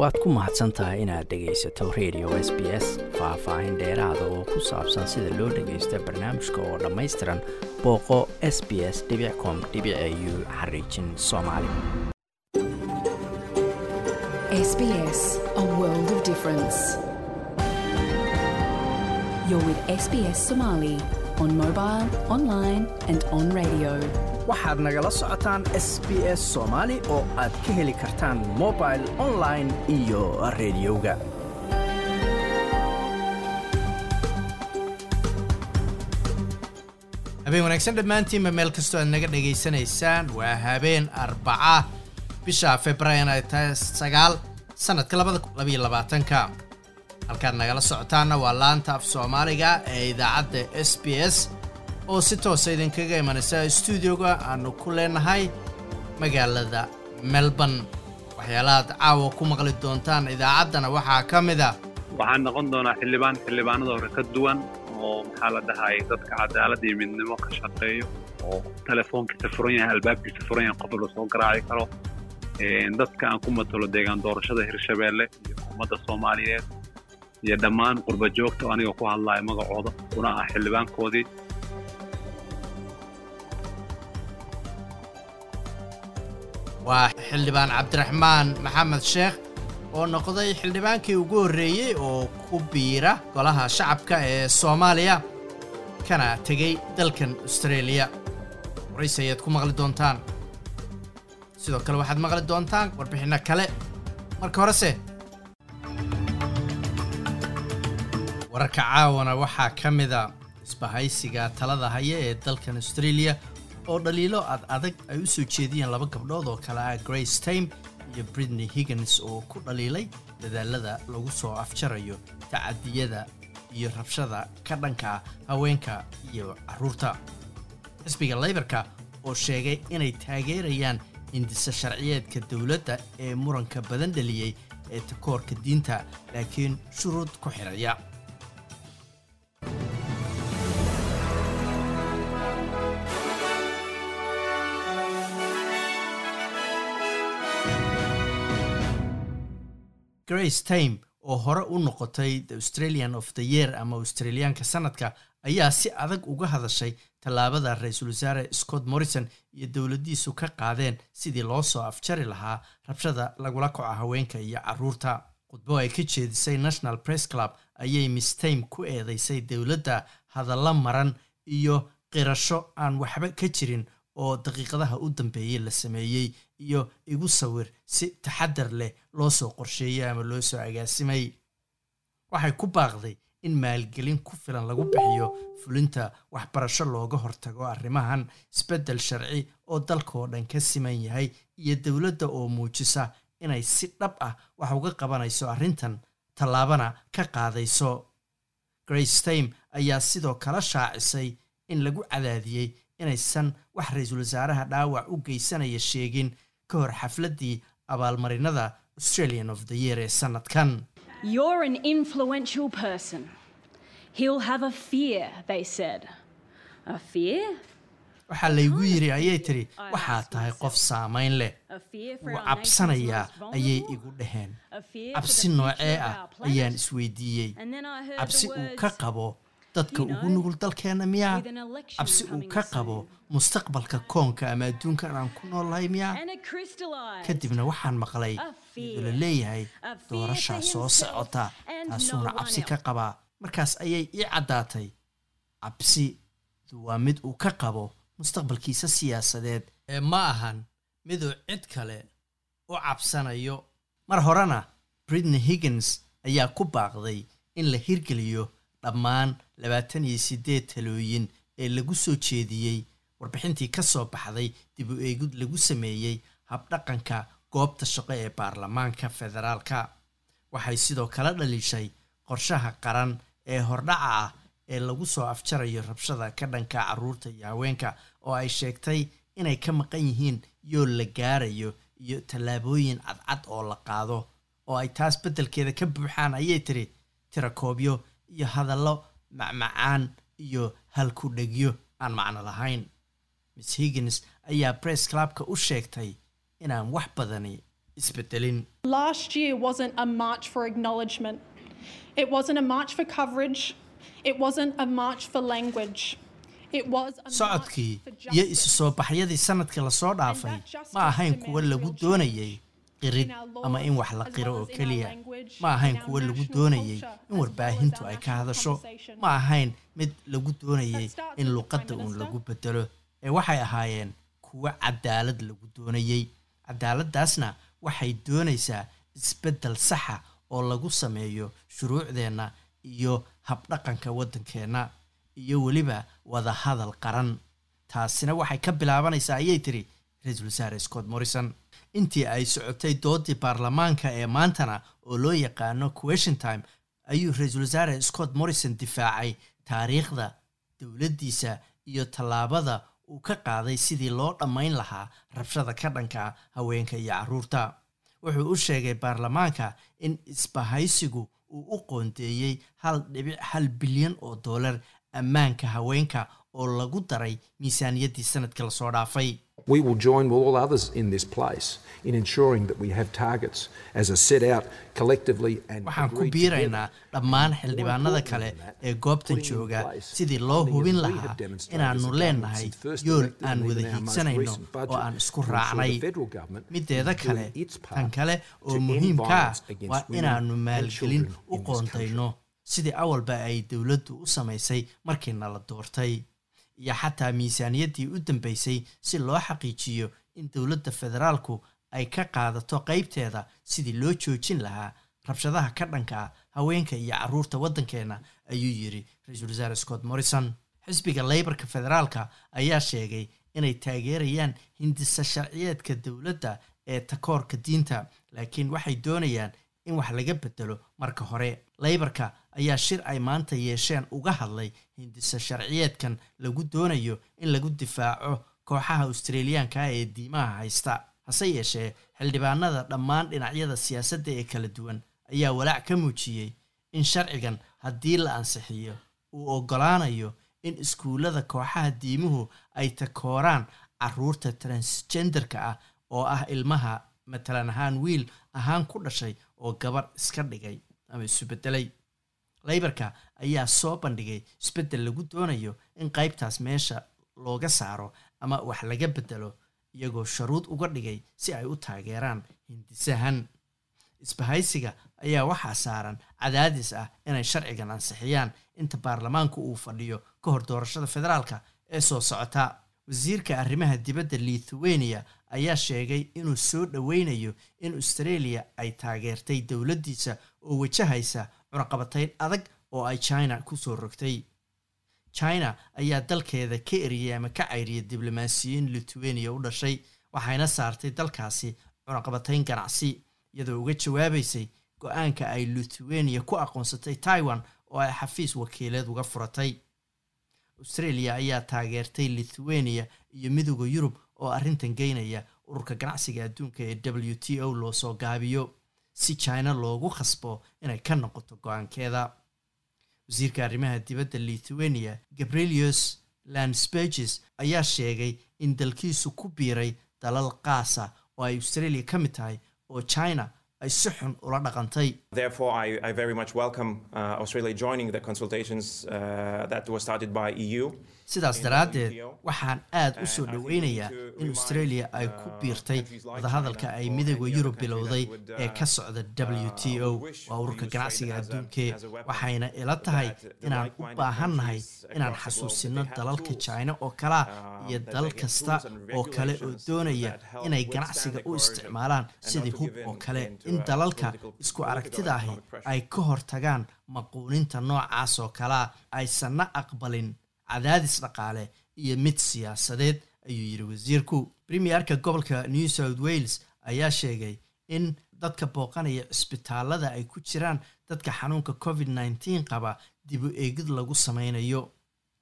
waad ku mahadsan tahay inaad dhegaysato radio s b s faah-faahin dheeraada oo ku saabsan sida loo dhagaysto barnaamijka oo dhammaystiran booqo s b s com u xariijin soomaali On mobile, online, and on radio. waxaad nagala socotaan s b s soomaali oo aad ka heli kartaan mobil online iyo rediyoga habeen wanaagsan dhammaantiinba meel kastoo aad naga dhegaysanaysaan. Waa habeen arbaca bisha februaayan ay tahay sagaal sanadka labada labayo labaatanka halkaad nagala socotaanna waa laanta af soomaaliga ee idaacadda s b s oo si toosa idinkaga imanaysa stuudioga aanu ku leenahay magaalada melbourne. Waxyaalahaad caawa ku maqli doontaan idaacaddana waxaa ka mid a waxaan noqon doonaa xildhibaan xildhibaanada hore ka duwan oo maxaa la dhahay dadka cadaalad iyo midnimo ka shaqeeyo oo telefoonkiisa furan yahay albaabkiisa furan yahay qof soo garaaci karo. Dadka aan ku matalo deegaan doorashada hirshabeelle iyo ummadda soomaaliyeed iyo dhammaan qurba joogta oo aniga ku hadlaya magacooda. Kuna ah xildhibaankoodii. Waa xildhibaan cabdiraxmaan maxamed sheekh oo noqday xildhibaankii ugu horreeyey oo ku biira golaha shacabka ee soomaaliya kana tegey dalkan austreeliya waraysi ayaad ku maqli doontaan? Sidoo kale waxaad maqli doontaan warbixinno kale. Marka horese wararka caawana waxaa ka mida isbahaysiga talada haya ee dalkan australia oo dhaliilo ad adag ay u soo jeediyeen laba gabdhood oo kale ah grace tame iyo britney higgins oo ku dhaliilay dadaalada lagu soo afjarayo tacadiyada iyo rabshada ka dhanka ah haweenka iyo carruurta xisbiga leybarka oo sheegay inay taageerayaan hindisa sharciyeedka dowladda ee muranka badan dhaliyey ee takoorka diinta laakiin shuruud ku xidhaya grace tame oo hore u noqotay the australian of the year ama australiyaanka sanadka ayaa si adag uga hadashay tallaabada ra'iisul wasaare scott morrison iyo dowladdiisu ka qaadeen sidii loo soo afjari lahaa rabshada lagula koco haweenka iyo carruurta khudbo ay ka jeedisay national press club ayay miss tame ku eedeysay dowladda hadallo maran iyo qirasho aan waxba ka jirin oo daqiiqadaha u dambeeyey la sameeyey iyo igu sawir si taxadar leh loo soo qorsheeyey ama loo soo agaasimay waxay ku baaqday in maalgelin ku filan lagu bixiyo fulinta waxbarasho looga hortago arrimahan isbeddel sharci oo dalkaoo dhan ka siman yahay iyo dowladda oo muujisa inay si dhab ah wax uga qabanayso arrintan tallaabana ka qaadayso. Grace tame ayaa sidoo kala shaacisay in lagu cadaadiyey inaysan wax ra'iisul wasaaraha dhaawac u geysanaya sheegin ka hor xafladdii abaalmarinada australian of the year ee sanadkan You're an influential person. He'll have a fear, they said. A fear? waxaa laygu yidhi ayay tidhi waxaad tahay qof saamayn leh. Wuu cabsanayaa ayay igu dhaheen. Cabsi noocee ah ayaan isweydiiyey. Cabsi uu ka qabo dadka ugu nugul dalkeenna miyaa? cabsi uu ka qabo mustaqbalka koonka ama adduunkan aan ku noolnahay miyaa? Kadibna waxaan maqlay iyadoo la leeyahay doorashaa soo socota taasuuna cabsi ka qabaa markaas ayay ii caddaatay. Cabsidu waa mid uu ka qabo mustaqbalkiisa siyaasadeed ee ma ahan miduu cid kale u cabsanayo. Mar horena britney higgins ayaa ku baaqday in la hirgeliyo dhammaan labaatan iyo siddeed talooyin ee lagu soo jeediyey warbixintii ka soo baxday dib u eegid lagu sameeyey habdhaqanka goobta shaqo ee baarlamaanka federaalka. Waxay sidoo kale dhaliishay qorshaha qaran ee hordhaca ah ee lagu soo afjarayo rabshada ka dhanka carruurta iyo haweenka oo ay sheegtay inay ka maqan yihiin yool la gaarayo iyo tallaabooyin cadcad oo la qaado oo ay taas beddelkeeda ka buuxaan ayay tiri tirakoobyo iyo hadallo macmacaan iyo halku dhegyo aan macno lahayn miss higgins ayaa bress clubka u sheegtay inaan wax badani isbedelin Last year wasn't a march for acknowledgement. It wasn't a march for coverage. It wasn't a march for language. It was a march socodkii iyo isu soo baxyadii sannadkii la soo dhaafay ma ahayn kuwo lagu doonayay qirid ama in wax la qiro oo keliya. ma ahayn kuwo lagu doonayay in warbaahintu ay ka hadasho. ma ahayn mid lagu doonayay in luqadda uun lagu bedelo. Ee waxay ahaayeen kuwo cadaalad lagu doonayay. Cadaaladdaasna waxay doonaysaa isbeddel saxa oo lagu sameeyo shuruucdeenna iyo habdhaqanka waddankeenna iyo weliba wada hadal qaran. Taasina waxay ka bilaabanaysaa ayay tiri ra'iisul wasaare scott morrison intii ay socotay doodii baarlamaanka ee maantana oo loo yaqaano question time ayuu ra'iisul wasaare scott morrison difaacay. Taariikhda dowladdiisa iyo tallaabada uu ka qaaday sidii loo dhammayn lahaa rabshada ka dhanka haweenka iyo carruurta wuxuu u sheegay baarlamaanka in isbahaysigu uu u qoondeeyey hal dhibic hal bilyan oo dollar ammaanka haweenka oo lagu daray miisaaniyaddii sannadkii la soo dhaafay. We will join with all others in this place in ensuring that we have targets as are set out collectively and waxaan ku biiraynaa dhammaan xildhibaanada kale ee goobtan jooga sidii loo hubin lahaa inaannu leenahay yool aan wada hiigsanayno oo aan isku raacnay mideeda is kale tan kale oo muhiimka ah waa inaannu maalgelin u qoondayno sidii awalba ay dowladdu u samaysay markiina la doortay iyo xataa miisaaniyaddii u dambeysay si loo xaqiijiyo in dowladda federaalku ay ka qaadato qaybteeda sidii loo joojin lahaa rabshadaha ka dhanka ah haweenka iyo carruurta waddankeenna ayuu yidhi ra'iisul wasaare scott morrison. Xisbiga leybarka federaalka ayaa sheegay inay taageerayaan hindisa sharciyeedka dowladda ee takoorka diinta laakiin waxay doonayaan in wax laga bedelo marka hore leybarka ayaa shir ay maanta yeesheen uga hadlay hindisa sharciyeedkan lagu doonayo in lagu difaaco kooxaha australiyaanka ee diimaha haysta. Hase yeeshee xildhibaanada dhammaan dhinacyada siyaasadda ee kala duwan ayaa walaac ka muujiyey in sharcigan haddii la ansixiyo uu oggolaanayo in iskuullada kooxaha diimuhu ay takooraan carruurta transgenderka ah oo ah ilmaha matalan ahaan wiil ahaan ku dhashay oo gabar iska dhigay ama isu beddelay leybarka ayaa soo bandhigay isbeddel lagu doonayo in qaybtaas meesha looga saaro ama wax laga beddelo iyagoo sharuud uga dhigay si ay u taageeraan hindisahan. Isbahaysiga ayaa waxaa saaran cadaadis ah inay sharcigan ansixiyaan inta baarlamaanku uu fadhiyo ka hor doorashada federaalka ee soo socota. Wasiirka arrimaha dibadda lithuania ayaa sheegay inuu soo dhoweynayo in australia ay taageertay dowladdiisa oo wajahaysa cunaqabatayn adag oo ay china ku soo rogtay. China ayaa dalkeeda ka eriyay ama ka cayriyay diblomaasiyiin lithuania u dhashay waxayna saartay dalkaasi cunaqabatayn ganacsi iyadoo uga jawaabaysay go'aanka ay lithuania ku aqoonsatay taiwan oo ay xafiis wakiileed uga furatay. Australia ayaa taageertay lithuania iyo midooda yurub oo arrintan geynaya ururka ganacsiga adduunka ee w t o loo soo gaabiyo si china loogu khasbo inay ka noqoto go'aankeeda. Wasiirka arrimaha dibadda lithuania gabrielius lansberges ayaa sheegay in dalkiisu ku biiray dalal qaasa oo ay australia ka mid tahay oo china ay si xun ula dhaqantay Uh, uh, sidaas daraaddeed waxaan aad u soo dhoweynayaa in australia ay ku biirtay wadahadalka ay midooda yurub bilowday ee ka socda w t o waa ururka ganacsiga adduunkee waxayna ila tahay inaan u baahannahay inaan xasuusino dalalka china oo kalea iyo dal kasta oo kale oo doonaya inay ganacsiga u isticmaalaan sidii hub oo kale in dalalka isku aragtida ahi ay ka hortagaan maquuninta noocaas oo kalea aysanna aqbalin cadaadis dhaqaale iyo mid siyaasadeed ayuu yidhi wasiirku. Premierka gobolka new south wales ayaa sheegay in dadka booqanaya cisbitaalada ay ku jiraan dadka xanuunka covid nneteen qaba dib u eegid lagu sameynayo.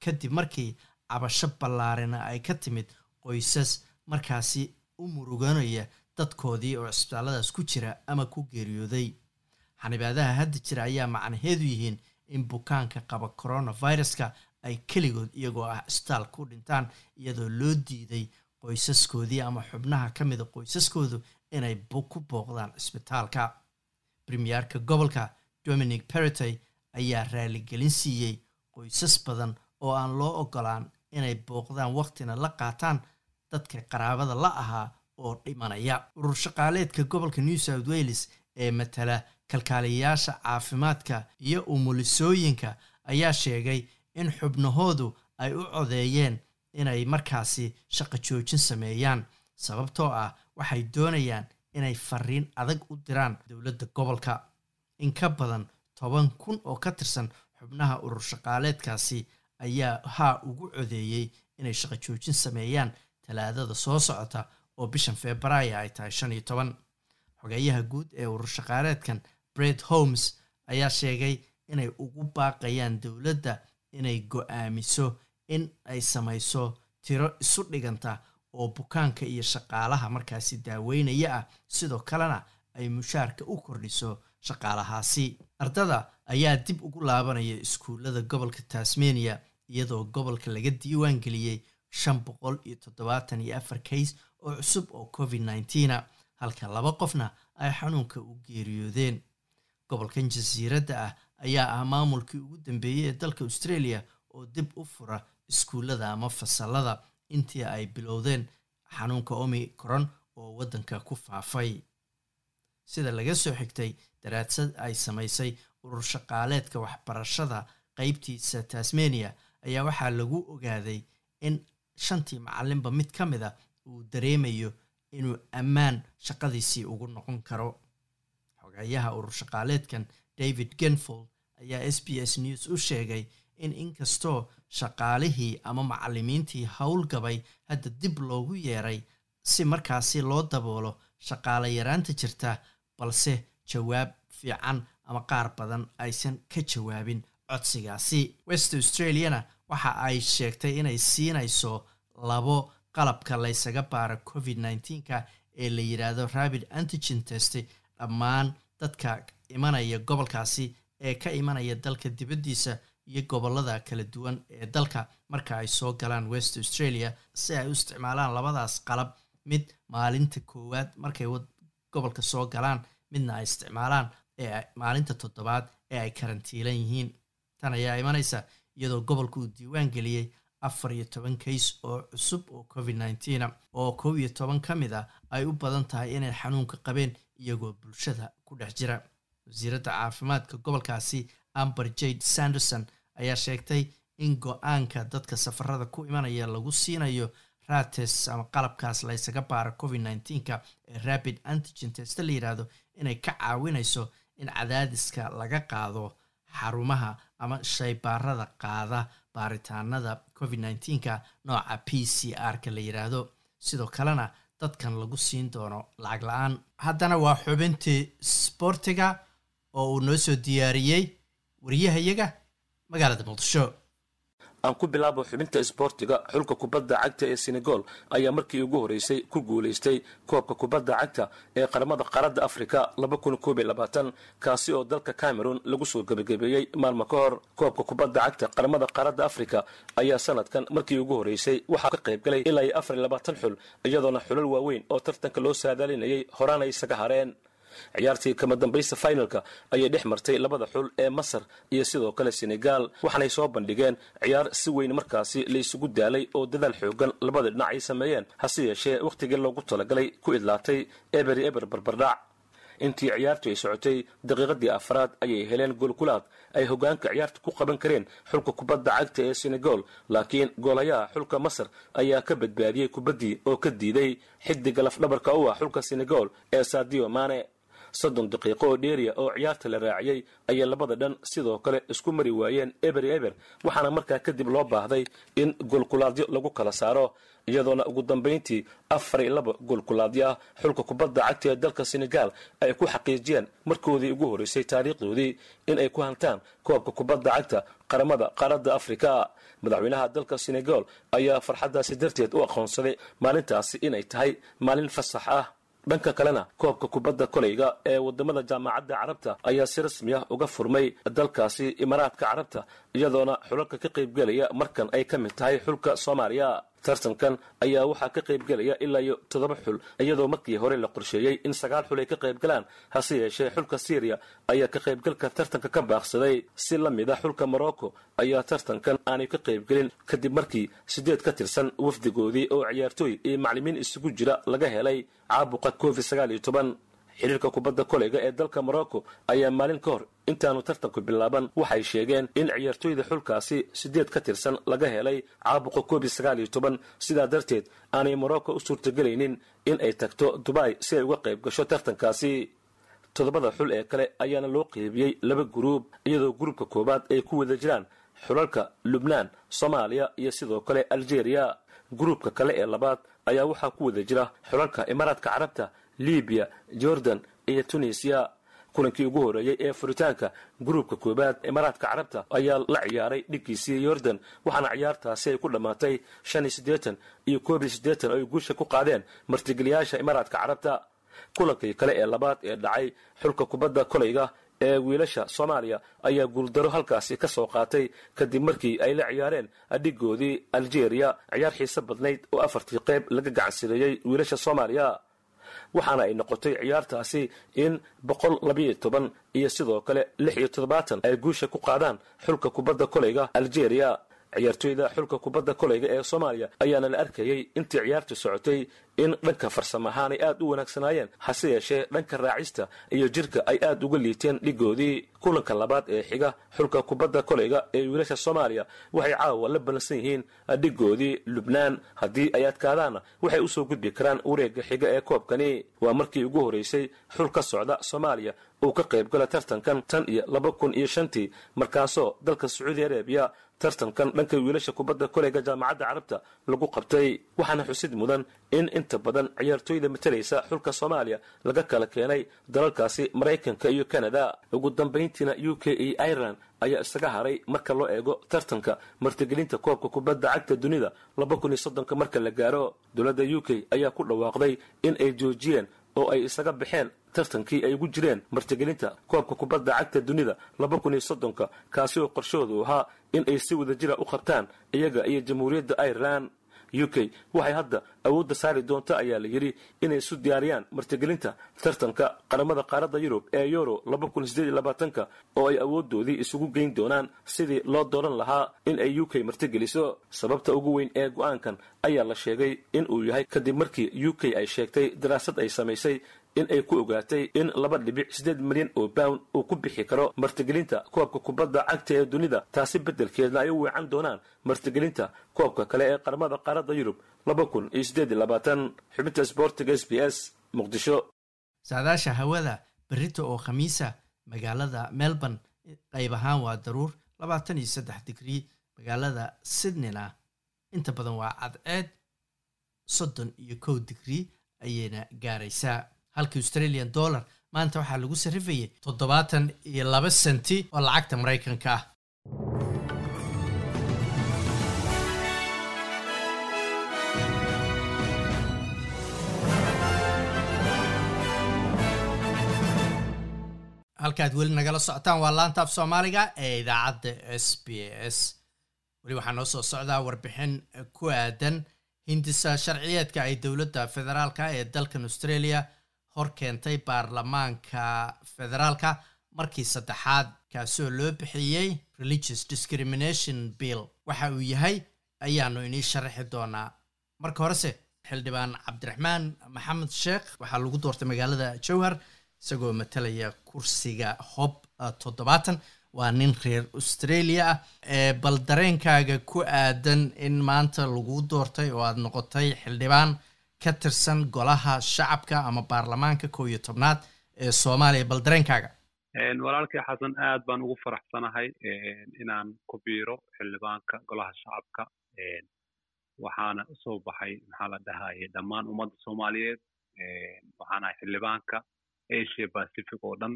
Kadib markii cabasho ballaarina ay ka timid qoysas markaasi u muruganaya dadkoodii oo cisbitaalladaas ku jira ama ku geeriyooday. Xanibaadaha hadda jira ayaa macnaheedu yihiin in bukaanka qaba coronaviruska ay keligood iyagoo ah cisbitaal ku dhintaan iyadoo loo diiday qoysaskoodii ama xubnaha ka mida qoysaskoodu inay ku booqdaan cisbitaalka premierka gobolka dominic peretey ayaa raaligelin siiyey qoysas badan oo aan loo ogolaan inay booqdaan waqtina la qaataan dadka qaraabada la ahaa oo dhimanaya. Urur shaqaaleedka gobolka new south wales ee matala kalkaaliyayaasha caafimaadka iyo umulisooyinka ayaa sheegay in xubnahoodu ay u codeeyeen inay markaasi shaqo joojin sameeyaan sababtoo ah waxay doonayaan inay fariin adag u diraan dowladda gobolka. In ka badan toban kun oo ka tirsan xubnaha urur shaqaaleedkaasi ayaa haa ugu codeeyey inay shaqo joojin sameeyaan talaadada soo socota oo bishan februaayo ay tahay shan iyo toban. Xogeeyaha guud ee urur shaqaaleedkan bred holmes ayaa sheegay inay ugu baaqayaan dowladda inay go'aamiso in ay samayso tiro isu dhiganta oo bukaanka iyo shaqaalaha markaasi daaweynaya ah. Sidoo kalena ay mushaarka u kordhiso shaqaalahaasi. Ardada ayaa dib ugu laabanaya iskuullada gobolka tasmania iyadoo gobolka laga diiwaan geliyey shan boqol iyo toddobaatan iyo afar kays oo cusub oo covid nneteena halka laba qofna ay xanuunka u geeriyoodeen. Gobolkan jasiiradda ah ayaa ah maamulkii ugu dambeeyey ee dalka australia oo dib u fura iskuullada ama fasalada intii ay bilowdeen xanuunka omicron oo waddanka ku faafay. Sida laga soo xigtay daraadsad ay samaysay urur shaqaaleedka waxbarashada qeybtiisa tasmania ayaa waxaa lagu ogaaday in shantii macalinba mid ka mid a uu dareemayo inuu ammaan shaqadiisii ugu noqon karo. Xogeeyaha urur shaqaaleedkan david genfold ayaa s b s news u sheegay in inkastoo shaqaalihii ama macalimiintii howlgabay hadda dib loogu yeeray si markaasi loo daboolo shaqaale yaraanta jirta balse jawaab fiican ama qaar badan aysan ka jawaabin codsigaasi. West australiana waxa ay sheegtay inay siinayso labo qalabka laysaga baara covid nteenka ee la yidhaahdo rabid antigen test dhammaan dadka imanaya gobolkaasi ee ka imanaya dalka dibaddiisa iyo gobollada kala duwan ee dalka. Marka ay soo galaan west australia si ay u isticmaalaan labadaas qalab mid maalinta koowaad markay gobolka soo galaan midna ay isticmaalaan ee maalinta toddobaad ee ay karantiilan yihiin. Tan ayaa imanaysa iyadoo gobolka uu diiwaan geliyey afar iyo toban kays oo cusub oo covid nneteena oo kow iyo toban ka mid ah ay u badan tahay inay xanuunka qabeen iyagoo bulshada ku dhex jira wasiiradda caafimaadka gobolkaasi amber jade sanderson ayaa sheegtay in go'aanka dadka safarada ku imanaya lagu siinayo rates ama qalabkaas laysaga baara covid nteenka ee rabid antigen test la yidhaahdo inay ka caawinayso in cadaadiska laga qaado xarumaha ama shaybaarada qaada baaritaanada covid nteenka nooca p c r-ka la yidhaahdo sidoo kalena dadkan lagu siin doono lacag la'aan. Haddana waa xubintii sboortiga oo uu noo soo diyaariyey wariyahayaga magaalada muqdisho aan ku bilaabo xubinta isboortiga xulka kubadda cagta ee senegal ayaa markii ugu horeysay ku guulaystay koobka kubadda cagta ee qaramada qaaradda afrika kaasi oo dalka cameron lagu soo gebagabeeyey maalmo ka hor. Koobka kubadda cagta qaramada qaaradda afrika ayaa sanadkan markii ugu horeysay waxaa ka qayb galay ilaa iyo afar iyo labaatan xul iyadoona xulal waaweyn oo tartanka loo saadaalinayay horaana isaga hareen ciyaartii kama dambaysta finalka ayay dhex martay labada xul ee masar iyo sidoo kale senegal. Waxaanay soo bandhigeen ciyaar si weyn markaasi la isugu daalay oo dadaal xoogan labada dhinac ay sameeyeen hase yeeshee wakhtigii loogu talagalay ku idlaatay eberi eber barbardhac intii ciyaartu ay socotay daqiiqadii afraad ayay heleen goolkulaad ay hogaanka ciyaarta ku qaban kareen xulka kubadda cagta ee senegal. Laakiin goolayaha xulka masar ayaa ka badbaadiyey kubaddii oo ka diiday xidiga lafdhabarka u ah xulka senegal ee sadio mane soddon daqiiqo oo dheeriya oo ciyaarta la raaciyey ayay labada dhan sidoo kale isku mari waayeen eberi eber waxaana markaa kadib loo baahday in goolkulaadyo lagu kala saaro iyadoona ugu dambayntii afar iyo laba goolkulaadyo ah. Xulka kubadda cagta ee dalka senegal ay ku xaqiijiyeen markoodii ugu horreysay taariikhdoodii in ay ku hantaan koobka kubadda cagta qaramada qaaradda afrika. Madaxweynaha dalka senegal ayaa farxaddaasi darteed u aqoonsaday maalintaasi inay tahay maalin fasax ah dhanka kalena koobka kubadda koleyga ee waddamada jaamacadda carabta ayaa si rasmi ah uga furmay dalkaasi imaaraadka carabta iyadoona xulalka ka qaybgelaya markan ay ka mid tahay xulka soomaaliya tartankan ayaa waxaa ka qaybgelaya ilaa iyo toddoba xul iyadoo markii hore la qorsheeyey in sagaal xul ay ka qaybgalaan hase yeeshee xulka syriya ayaa ka qaybgalka tartanka ka baaqsaday. Si la mid a xulka morocco ayaa tartankan aanay ka qaybgelin kadib markii sideed ka tirsan wafdigoodii oo ciyaartooy iyo maclimiin isugu jira laga helay caabuqa covid sagaal iyo toban xiriirka kubadda koleyga ee dalka morocco ayaa maalin ka hor intaanu tartanku bilaaban. Waxay sheegeen in ciyaartooyda xulkaasi sideed ka tirsan laga helay caabuqa covid sagaal iyo toban. Sidaa darteed aanay morocco u suurtagelaynin in ay tagto dubai si ay uga qayb gasho tartankaasi. Toddobada xul ee kale ayaana loo qeybiyey laba guruub iyadoo gruubka koowaad ay ku wada jiraan xulalka lubnaan soomaaliya iyo sidoo kale algeria. Gruubka kale ee labaad ayaa waxaa ku wada jira xulalka imaaraadka carabta libiya jordan iyo tunisiya kulankii ugu horeeyey ee furitaanka gruubka koowaad imaaraadka carabta ayaa la ciyaaray dhiggiisii yordan waxaana ciyaartaasi ay ku dhammaatay shan iyo siddeetan iyo koob iyo siddeetan oo ay guusha ku qaadeen martigeliyaasha imaaraadka carabta. Kulankii kale ee labaad ee dhacay xulka kubadda koleyga ee wiilasha soomaaliya ayaa guuldaro halkaasi ka soo qaatay kadib markii ay la ciyaareen adhigoodii algeria. Ciyaar xiise badnayd oo afartii qayb laga gacansireeyey wiilasha soomaaliya waxaana ay noqotay ciyaartaasi in boqol labayo toban iyo sidoo kale lix iyo toddobaatan ay guusha ku qaadaan xulka kubadda koleyga algeria ciyaartooyda xulka kubadda koleyga ee soomaaliya ayaana la arkayey intii ciyaartu socotay in dhanka farsamo ay aada u wanaagsanaayeen hase yeeshee dhanka raacista iyo jirka ay aada uga liiteen dhigoodii kulanka labaad ee xiga xulka kubadda koleyga ee wiilasha soomaaliya. Waxay caawa la ballansan yihiin dhigoodii lubnaan. Haddii ay adkaadaanna waxay u soo gudbi karaan wareega xiga ee koobkani. Waa markii ugu horeysay xul ka socda soomaaliya uu ka qaybgala tartankan tan iyo laba kun iyo shantii markaasoo dalka sacuudi arabiya tartankan dhanka wiilasha kubadda koleyga jaamacadda carabta lagu qabtay waxaana xusid mudan in inta badan ciyaartooyda matalaysa xulka soomaaliya laga kala keenay dalalkaasi maraykanka iyo canada. Ugu dambayntiina u k iyo ireland ayaa isaga haray marka loo eego tartanka martigelinta koobka kubadda cagta dunida laba kun iyo soddonka marka la gaaro. Dowladda u k ayaa ku dhawaaqday in ay joojiyeen oo ay isaga baxeen tartankii ay ugu jireen martigelinta koobka kubadda cagta dunida laba kun iyo soddonka kaasi oo qorshoodu ahaa in ay si wada jira u qabtaan iyaga iyo jamhuuriyadda ireland u k. Waxay hadda awoodda saari doonta ayaa la yidhi inay isu diyaariyaan martigelinta tartanka qaramada qaaradda yurub ee labaatanka oo ay awoodoodii isugu geyn doonaan sidii loo dooran lahaa in ay u k martigeliso. Sababta ugu weyn ee go'aankan ayaa la sheegay in uu yahay kadib markii u k ay sheegtay daraasad ay samaysay in ay ku ogaatay in laba dhibic siddeed milyan oo pound uu ku bixi karo martigelinta koobka kubadda cagta ee dunida taasi beddelkeedna ay u weecan doonaan martigelinta koobka kale ee qaramada qaaradda yurub laba kun xubinta sboortiga s b s muqdisho. Saadaasha hawada berrito oo khamiisa magaalada melbourne qayb ahaan waa daruur labaatan iyo saddex digrii magaalada sydneyna inta badan waa cadceed soddon iyo kow digrii ayayna gaaraysaa halka australian dollar. Maanta waxaa lagu sarrifayay toddobaatan iyo laba senti oo lacagta maraykanka ah. Halkaad weli nagala socotaan waa laanta af soomaaliga ee idaacadda s b s. Weli waxaa noo soo socdaa warbixin ku aadan hindisa sharciyeedka ay dowladda federaalka ee dalkan australia hor keentay baarlamaanka federaalka markii saddexaad kaasoo loo bixiyey religious discrimination bill waxa uu yahay ayaanu inii sharaxi doonaa. Marka horese xildhibaan cabdiraxmaan maxamed sheekh waxaa lagu doortay magaalada jowhar isagoo matalaya kursiga hob toddobaatan. Waa nin reer australia ah ee bal dareenkaaga ku aadan in maanta lagu doortay oo aada noqotay xildhibaan ka tirsan golaha shacabka ama baarlamaanka kow iyo tobnaad ee soomaaliya. Bal dareenkaaga walaalkay xasan aad baan ugu faraxsanahay inaan ku biiro xildhibaanka golaha shacabka. Waxaana u soo baxay maxaa la dhahaye dhammaan ummadda soomaaliyeed. Waxaanahay xildhibaanka asia pacific oo dhan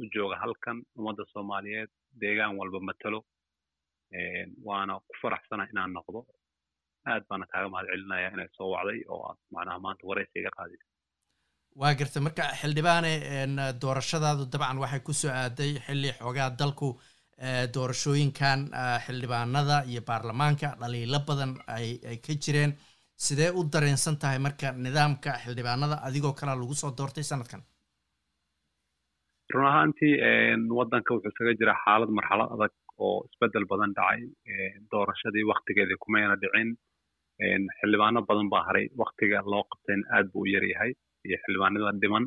u jooga halkan ummadda soomaaliyeed. Deegaan walba matalo waana ku faraxsanahay inaan noqdo aad baana kaaga mahad celinaya inay soo wacday oo aad macnaha maanta waraysi iga qaadaysa waa garta marka xildhibaane doorashadaadu dabcan waxay ku soo aaday xilli xoogaa dalku doorashooyinkan xildhibaanada iyo baarlamaanka dhaliilo badan ay ay ka jireen. Sidee u dareensan tahay marka nidaamka xildhibaanada adigoo kalea lagu soo doortay sanadkan? Run ahaantii waddanka wuxuu isaga jiraa xaalad marxalad adag oo isbeddel badan dhacay. Doorashadii waktigeedii kumayna dhicin xildhibaano badan baa haray. Waktiga loo qabteen aad buu u yar yahay iyo xildhibaanada dhiman.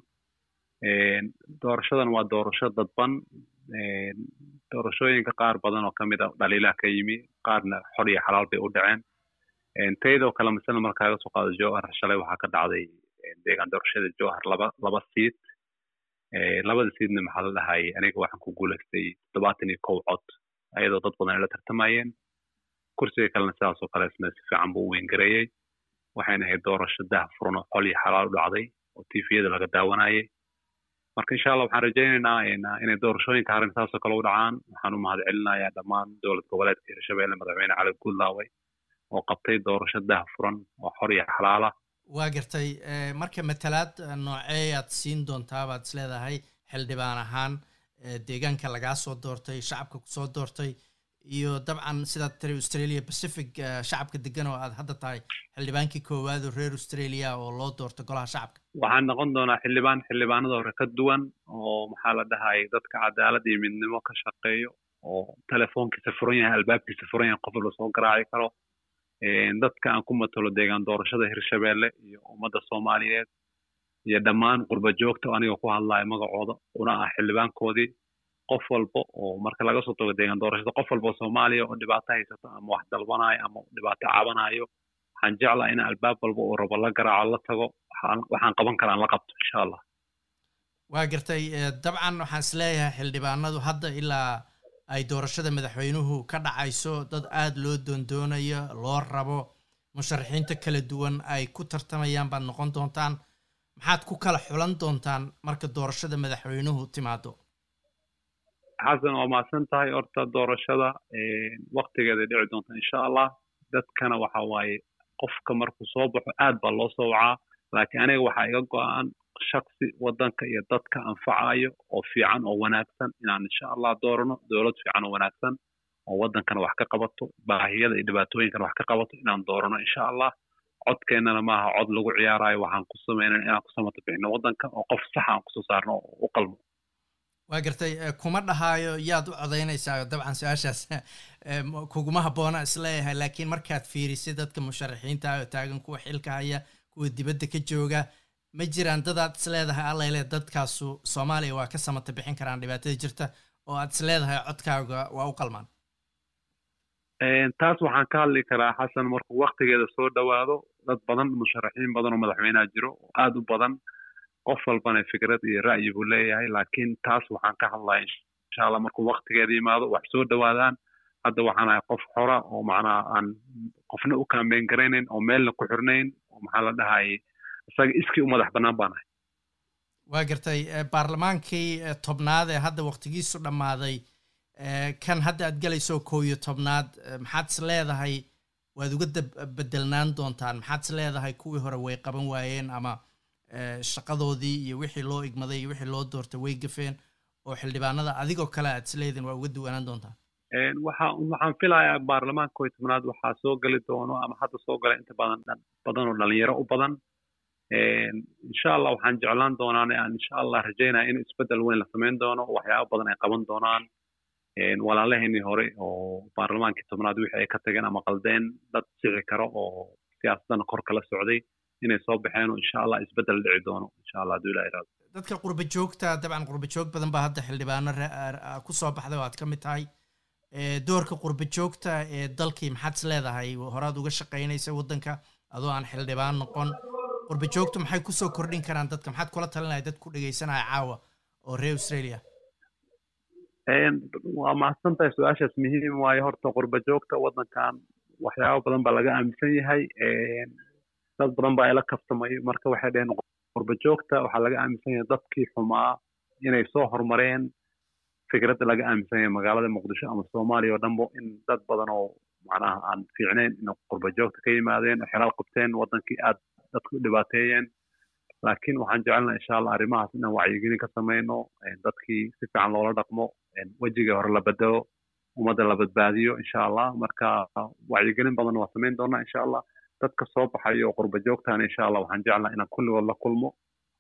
Doorashadan waa doorasho dadban. Doorashooyinka qaar badan oo ka mid a dhaliilaha ka yimi qaarna xor iyo xalaal bay u dhaceen. Taydoo kale masala markaaga soo qaado jowhar shalay waxaa ka dhacday deegaan doorashada jowhar laba laba siid labada siidna maxaa la dhahay aniga waxaan ku guulaystay toddobaatan iyo kow cod ayadoo dad badan ay la tartamayeen kursiga kalena sidaas oo kale isna si fiican buu u weyngareeyey waxayna ahayd doorasho dah furan oo xol iyo xalaal u dhacday oo tviyada laga daawanayay marka insha allah waxaan rajaynaynaa inay doorashooyinka harin saasoo kale u dhacaan. Waxaan u mahad dhammaan dowlad goboleedka hirshabelle madaxweyne cali guudlaaway oo qabtay doorasho dah furan oo xor iyo xalaala. Waa gartay marka matalaad noocee aad siin doontaa baad is leedahay xildhibaan ahaan deegaanka lagaa soo doortay shacabka ku soo doortay iyo dabcan sidaad tiri australia pacific shacabka degan oo aad hadda tahay xildhibaankii koowaad oo reer australia oo loo doorto golaha shacabka. Waxaan noqon doonaa xildhibaan xildhibaanada hore ka duwan oo maxaa la dhahay dadka cadaalad iyo midnimo ka shaqeeyo oo telefoonkiisa furan yahay albaabkiisa furan yahay qof la soo garaaci karo. Dadka aan ku matalo deegaan doorashada hirshabelle iyo ummadda soomaaliyeed iyo dhammaan qurba joogta anigoo ku hadlaya magacooda una ah xildhibaankoodii qof walba oo marka laga soo tago deegaan doorashada qof walba oo soomaaliya oo dhibaato haysato ama wax dalbanayo ama dhibaato caabanayo waxaan jeclaa in albaab walba uu rabo la garaaco la tago waxaan qaban karaan la qabto insha allah waa gartay dabcan waxaan is leeyahay xildhibaanadu hadda ilaa ay doorashada madaxweynuhu ka dhacayso dad aada loo doondoonayo loo rabo musharaxiinta kala duwan ay ku tartamayaan baad noqon doontaan. Maxaad ku kala xulan doontaan marka doorashada madaxweynuhu timaado xasan waa mahadsan tahay horta doorashada waktigeeda dhici doonta insha allah dadkana waxa waaye qofka markuu soo baxo aad baa loo soo wacaa laakiin aniga waxaa iga go-an shaksi waddanka iyo dadka anfacayo oo fiican oo wanaagsan inaan insha allah doorano dowlad fiican oo wanaagsan oo waddankana wax ka qabato baahiyada iyo dhibaatooyinkana wax ka qabato inaan doorano insha allah codkeennana maaha cod lagu ciyaarayo waxaan ku samaynan inaan ku samato bixino waddanka oo qof saxa aan ku soo saarno oo u qalmo waa gartay kuma dhahaayo yaad u codaynaysaa dabcan su'aashaas. Kuguma habboona is leeyahay laakiin markaad fiirisid dadka musharaxiinta oo taagan kuwa xilka haya kuwa dibadda ka jooga ma jiraan dadaad isleedahay allayle dadkaasu soomaaliya waa ka samata bixin karaan dhibaatada jirta oo aad isleedahay codkaaga waa u qalmaan. Taas waxaan ka hadli karaa xasan markuu waktigeeda soo dhowaado dad badan musharaxiin badan oo madaxweyneha jiro oo aada u badan qof walbana fikrad iyo ra'yi buu leeyahay laakiin taas waxaan ka hadlaya insha allah markuu waktigeeda yimaado wax soo dhowaadaan hadda waxaan ahay qof xora oo macnaha aan qofna u kaambeyn garaynayn oo meelna ku xirnayn oo maxaa la dhahay isaga iskii u madax bannaan baan ahay. Waa gartay baarlamaankii tobnaad ee hadda waktigiisu dhammaaday kan hadda aad galayso kow iyo tobnaad maxaad is leedahay? Waad uga bedelnaan doontaan. Maxaad is leedahay? Kuwii hore way qaban waayeen ama shaqadoodii iyo wixii loo igmaday iyo wixii loo doortay way gafeen oo xildhibaanada adigoo kale aad isleediin waa uga duwanaan doontaan waxaa waxaan filayaa baarlamaanka kow iyo tobnaad waxaa soo geli doono ama hadda soo gala inta badan badan oo dhalinyaro u badan. Insha allah waxaan jeclaan doonaan aan insha allah rajaynaya in isbeddel weyn la samayn doono waxyaaba badan ay qaban doonaan. Walaalaheenii hore oo baarlamaankii tobnaad wixii ay ka tageen ama qaldeen dad sixi karo oo siyaasadana kor kala socday inay soo baxeen oo insha allah isbeddel dhici doono insha allah hadduu ilaha iraado dadka qurba joogta dabcan qurba joog badan baa hadda xildhibaano ku soo baxday oo aad ka mid tahay. Doorka qurba joogta ee dalkii maxaad is leedahay? Horaad uga shaqaynaysa waddanka adoo aan xildhibaan noqon. Qurba joogtu maxay ku soo kordhin karaan dadka? Maxaad kula talinaya dad ku dhegaysanaya caawa oo reer australia? Waa mahadsan tahay su'aashaas muhiim waayo horta qurba joogta waddankan waxyaaba badan baa laga aaminsan yahay dad badan baa ila kabtamay marka waxay dhaheen qurba joogta waxaa laga aaminsan yahay dadkii xumaa inay soo horumareen fikradda laga aaminsan yahay magaalada muqdisho ama soomaaliya oo dhanbo in dad badan oo macnaha aan fiicnayn in qurba joogta ka yimaadeen oo xelaal qabteen waddankii aad dadku u dhibaateeyeen. Laakiin waxaan jecelnaha insha allah arrimahaas inaan wacyigelin ka samayno dadkii si fiican loola dhaqmo wejiga hore la bedelo ummadda la badbaadiyo insha allah. Marka wacyigelin badan waa samayn doonaa insha allah dadka soo baxayo oo qurba joogtaan insha allah waxaan jeclaha inaan kulligood la kulmo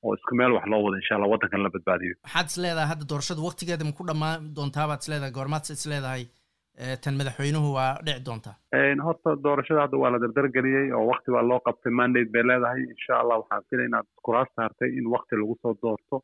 oo isku meel wax loo wado insha allah waddankan la badbaadiyo. Maxaad is leedahay hadda doorashada waqtigeeda ma ku dhammaan doontaa? Baad is leedahay goormaad is leedahay tan madaxweynuhu waa dhici doontaa? Horta doorashada hadda waa la dardargeliyey oo wakti baa loo qabtay mandate bay leedahay. Insha allah waxaan filay inaad kuraas saartay in wakti lagu soo doorto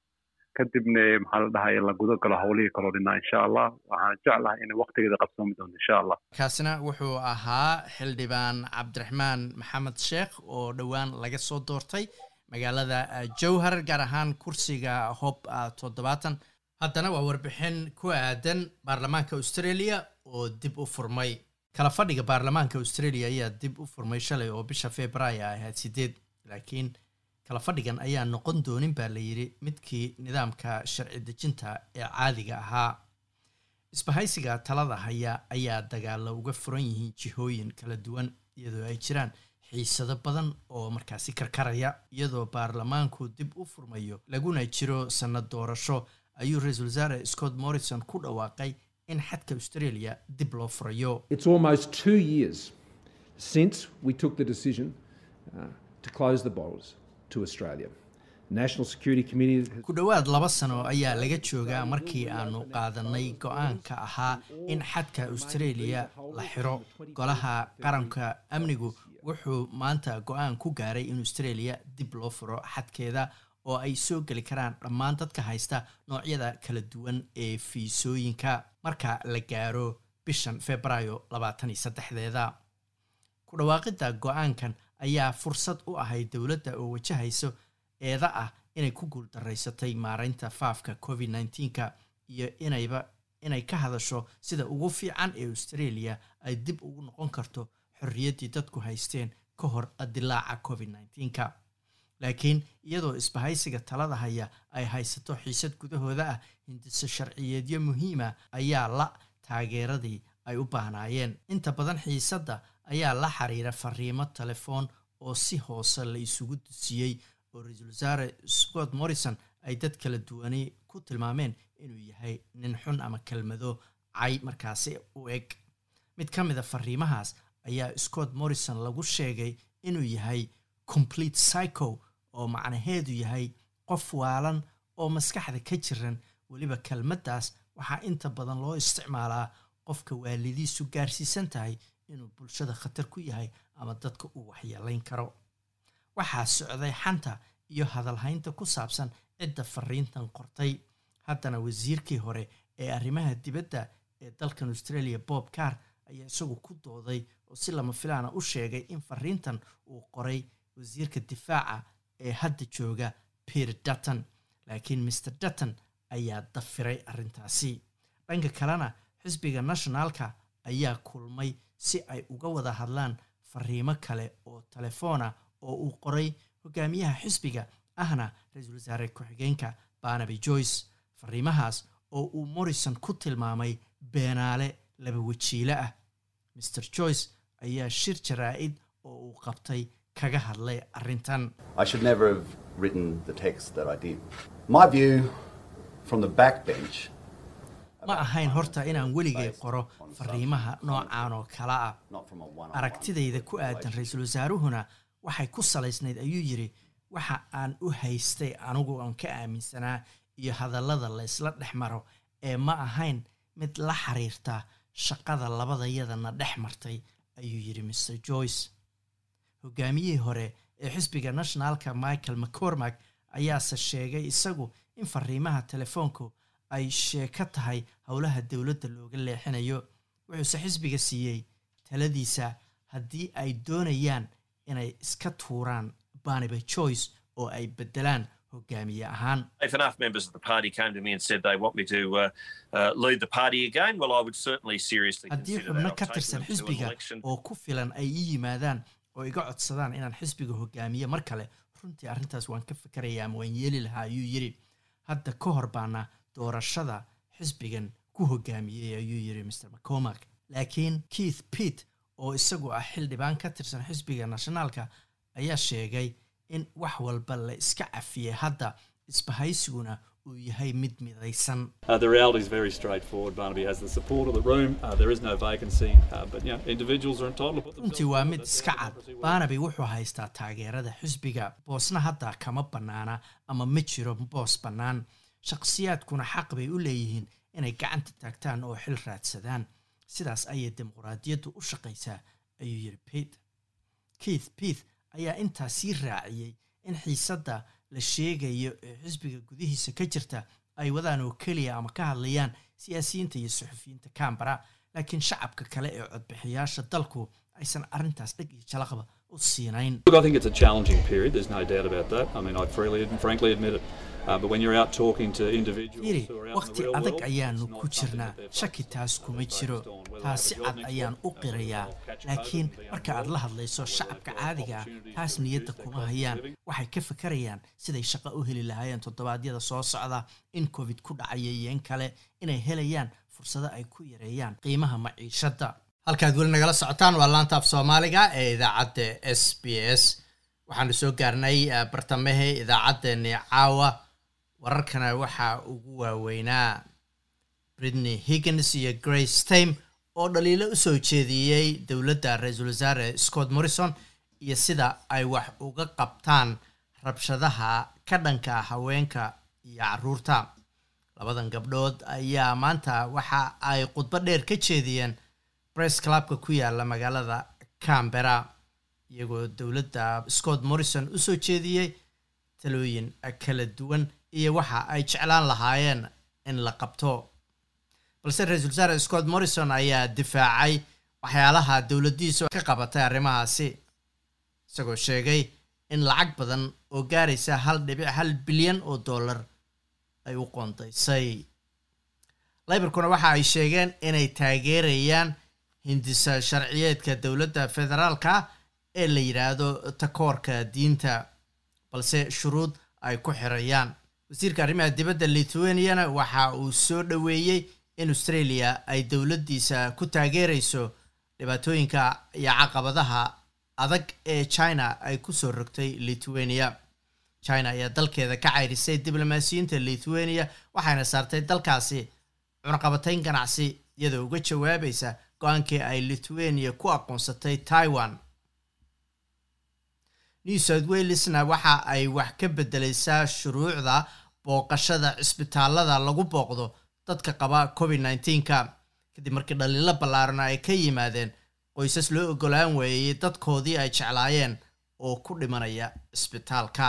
kadibna maxaa la dhahay la guda galo howlihii kaloo dhinaa insha allah waxaan jeclahay inay waktigeeda qabsoomi doonto insha allah kaasina wuxuu ahaa xildhibaan cabdiraxmaan maxamed sheekh oo dhowaan laga soo doortay magaalada jowhar gaar ahaan kursiga hob toddobaatan. Haddana waa warbixin ku aadan baarlamaanka australia oo dib u furmay. Kala fadhiga baarlamaanka australia ayaa dib u furmay shalay oo bisha februaayo ahayd sideed laakiin kala fadhigan ayaa noqon doonin baa la yidhi midkii nidaamka sharci dejinta ee caadiga ahaa. Isbahaysiga talada haya ayaa dagaalo uga furan yihiin jihooyin kala duwan iyadoo ay jiraan xiisado badan oo markaasi karkaraya iyadoo baarlamaanku dib u furmayo laguna jiro sanad doorasho. Ayuu ra'iisul wasaare scott morrison ku dhawaaqay in xadka australia dib loo furayo. It's almost two years since we took the decision uh, ku dhowaad laba sano ayaa laga joogaa markii aanu qaadanay go'aanka ahaa in xadka australia la xiro. Golaha qaranka amnigu wuxuu maanta go'aan ku gaaray in australia dib loo furo xadkeeda oo ay soo geli karaan dhammaan dadka haysta noocyada kala duwan ee fiisooyinka. Marka la gaaro bishan februaayo labaatan iyo saddexdeeda ku dhawaaqidda go'aankan ayaa fursad u ahayd dowladda oo wajahayso eeda ah inay ku guuldaraysatay maareynta faafka covid nneteen-ka iyo inayba inay ka hadasho sida ugu fiican ee australia ay dib ugu noqon karto xorriyaddii dadku haysteen ka hor dilaaca covid nneteen-ka laakiin iyadoo isbahaysiga talada haya ay haysato xiisad gudahooda ah hindiso sharciyeedyo muhiima ayaa la taageeradii ay u baahnaayeen. Inta badan xiisadda ayaa la xiriira fariimo telefoon oo si hoose la isugu dusiyey oo ra'iisul wasaare scott morrison ay dad kala duwani ku tilmaameen inuu yahay nin xun ama kelmado cay markaasi u eg. Mid ka mid a fariimahaas ayaa scott morrison lagu sheegay inuu yahay complete psycho oo macnaheedu yahay qof waalan oo maskaxda ka jiran. Weliba kelmaddaas waxaa inta badan loo isticmaalaa qofka waalidiisu gaarsiisan tahay inuu bulshada khatar ku yahay ama dadka uu waxyeelayn karo. Waxaa socday xanta iyo hadalhaynta ku saabsan cidda fariintan qortay. Haddana wasiirkii hore ee arrimaha dibadda ee dalkan australia bob carr ayaa isagu ku dooday oo si lama filaana u sheegay in fariintan uu qoray wasiirka difaaca ee hadda jooga peter dutton. Laakiin mr dutton ayaa dafiray arrintaasi. Dhanka kalena xisbiga nationalka ayaa kulmay si ay uga wada hadlaan fariimo kale oo telefoona oo uu qoray hogaamiyaha xisbiga ahna ra'iisul wasaare ku-xigeenka barnaby joyce. Fariimahaas oo uu morrison ku tilmaamay beenaale laba wajiile ah. Mr joyce ayaa shir jaraa-id oo uu qabtay kaga hadlay arrintan ma ahayn horta inaan weligay qoro fariimaha noocaan oo kale ah aragtidayda ku aadan ra'iisul wasaaruhuna waxay ku salaysnayd ayuu yidhi waxa aan u haystay anigu aan ka aaminsanaa iyo hadallada la ysla dhex maro ee ma ahayn mid la xiriirta shaqada labadayadana dhex martay ayuu yidhi mr joyce. Hogaamiyihii hore ee xisbiga nationalka michael mccormack ayaase sheegay isagu in fariimaha telefoonku ay sheeko tahay howlaha dowladda looga leexinayo wuxuuse xisbiga siiyey taladiisa haddii ay doonayaan inay iska tuuraan barnaby joyce oo ay beddelaan hogaamiye ahaan. Uh, uh, I haddii xubno ka tirsan xisbiga oo ku filan ay ii yimaadaan oo iga codsadaan inaan xisbiga hogaamiye mar kale runtii arrintaas waan ka fikerayaa ama waan yeeli lahaa ayuu yidhi. Hadda ka hor baana doorashada xisbigan ku hogaamiyey ayuu yidhi mr mccormack. Laakiin keith pitt oo isagu ah xildhibaan ka tirsan xisbiga nationaalka ayaa sheegay in wax walba la iska cafiyey hadda isbahaysiguna uu yahay mid midaysan. Uh. Uh, uh, runtii waa mid iska cad. Barnaby wuxuu haystaa taageerada xisbiga. Boosna hadda kama bannaana ama ma jiro boos bannaan shakhsiyaadkuna xaq bay u leeyihiin inay gacanta taagtaan oo xil raadsadaan. Sidaas ayay dimuqraadiyaddu u shaqaysaa ayuu yidhi pete. Keith peath ayaa intaa sii raaciyey in xiisadda la sheegayo ee xisbiga gudihiisa ka jirta ay wadaan oo keliya ama ka hadlayaan siyaasiyiinta iyo suxufiyiinta cambara laakiin shacabka kale ee codbixiyaasha dalku aysan arrintaas dheg iyo jalaqba u siinayn Look, I think it's a challenging period. There's no doubt about that. I mean, I freely and frankly admit it. But when you're out talking to individuals yiri who are out in the waqti real adag not ku jirnaa shaki taas kuma jiro taasi cad ayaan u qirayaa laakiin marka aad la hadlayso shacabka caadiga ah taas niyadda kuma hayaan waxay ka fakarayaan siday shaqo u heli lahaayeen toddobaadyada soo socda in covid ku dhacaya in kale inay helayaan fursado ay ku yareeyaan qiimaha maciishadda halkaad weli nagala socotaan waa laanta af soomaaliga ee idaacadda s b s. Waxaanu soo gaarnay eh, bartamahe idaacaddeenni caawa wararkana waxaa ugu waaweynaa britney higgins iyo grace tame oo dhaliilo u soo jeediyey dowladda ra'iisul wasaare scott morrison iyo sida ay wax uga qabtaan rabshadaha ka dhanka haweenka iyo carruurta. Labadan gabdhood ayaa maanta waxa ay khudbo dheer ka jeediyeen bress clubka ku yaalla magaalada cambera iyagoo dowladda scott morrison u soo jeediyey talooyin kala duwan iyo waxa ay jeclaan lahaayeen in la qabto. Balse ra'iisul wasaare scott morrison ayaa difaacay waxyaalaha dowladdiisu ka qabatay arrimahaasi isagoo sheegay in lacag badan oo gaaraysa hal dhibic hal bilyan oo dollar ay u qoondaysay laybarkuna waxa ay sheegeen inay taageerayaan hindisa sharciyeedka dowladda federaalka ee la yidhaahdo takoorka diinta balse shuruud ay ku xirayaan. Wasiirka arrimaha dibadda lithuaniana waxa uu soo dhoweeyey in australia ay dowladdiisa ku taageerayso dhibaatooyinka iyo caqabadaha adag ee china ay ku soo rogtay lithuania. China ayaa dalkeeda ka cayrisay diblomaasiyiinta lithuania waxayna saartay dalkaasi cunaqabatayn ganacsi iyadoo uga jawaabaysa go'aankii ay lithuania ku aqoonsatay taiwan. New south walesna waxa ay wax ka bedelaysaa shuruucda booqashada cisbitaalada lagu booqdo dadka qaba covid nneteen-ka kadib markii dhaliilo ballaaran ay ka yimaadeen qoysas loo ogolaan weeyey dadkoodii ay jeclaayeen oo ku dhimanaya cisbitaalka.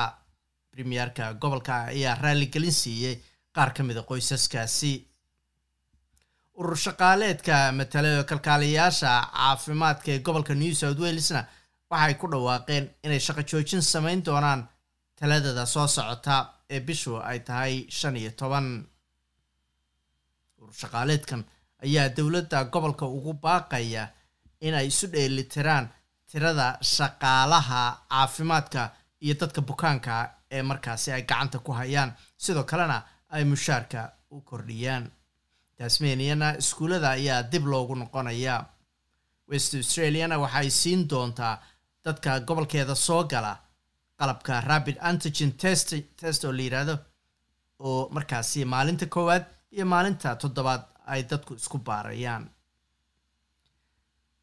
Premierka gobolka ayaa raaligelin siiyey qaar ka mid a qoysaskaasi urur shaqaaleedka matale kalkaaliyayaasha caafimaadka ee gobolka new south walesna waxay ku dhawaaqeen inay shaqo joojin samayn doonaan taladada soo socota ee bishu ay tahay shan iyo toban. Urur ayaa dowladda gobolka ugu baaqaya inay isu dheelitiraan tirada shaqaalaha caafimaadka iyo dadka bukaanka ee markaasi ay gacanta ku hayaan. Sidoo kalena ay mushaarka u kordhiyaan tasmaniana iskuullada ayaa dib loogu noqonaya west australiana waxay siin doontaa dadka gobolkeeda soo gala qalabka rapid antigen test test oo la yidhaahdo oo markaasi maalinta koowaad iyo maalinta toddobaad ay dadku isku baarayaan.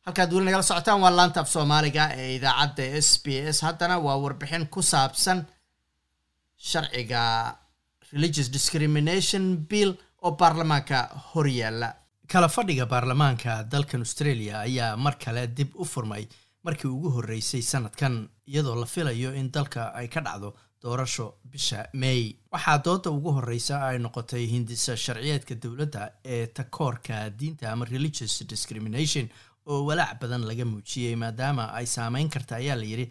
Halkaad weli nagala socotaan waa laanta af soomaaliga ee idaacadda s b s. Haddana waa warbixin ku saabsan sharciga religious discrimination bill oo baarlamaanka horyaala kala fadhiga baarlamaanka dalkan australia ayaa mar kale dib u furmay markii ugu horreysay sanadkan iyadoo la filayo in dalka ay ka dhacdo doorasho bisha may. Waxaa dooda ugu horreysa ay noqotay hindisa sharciyeedka dowladda ee takoorka diinta ama religious discrimination oo walaac badan laga muujiyey maadaama ay saameyn karta ayaa la yidhi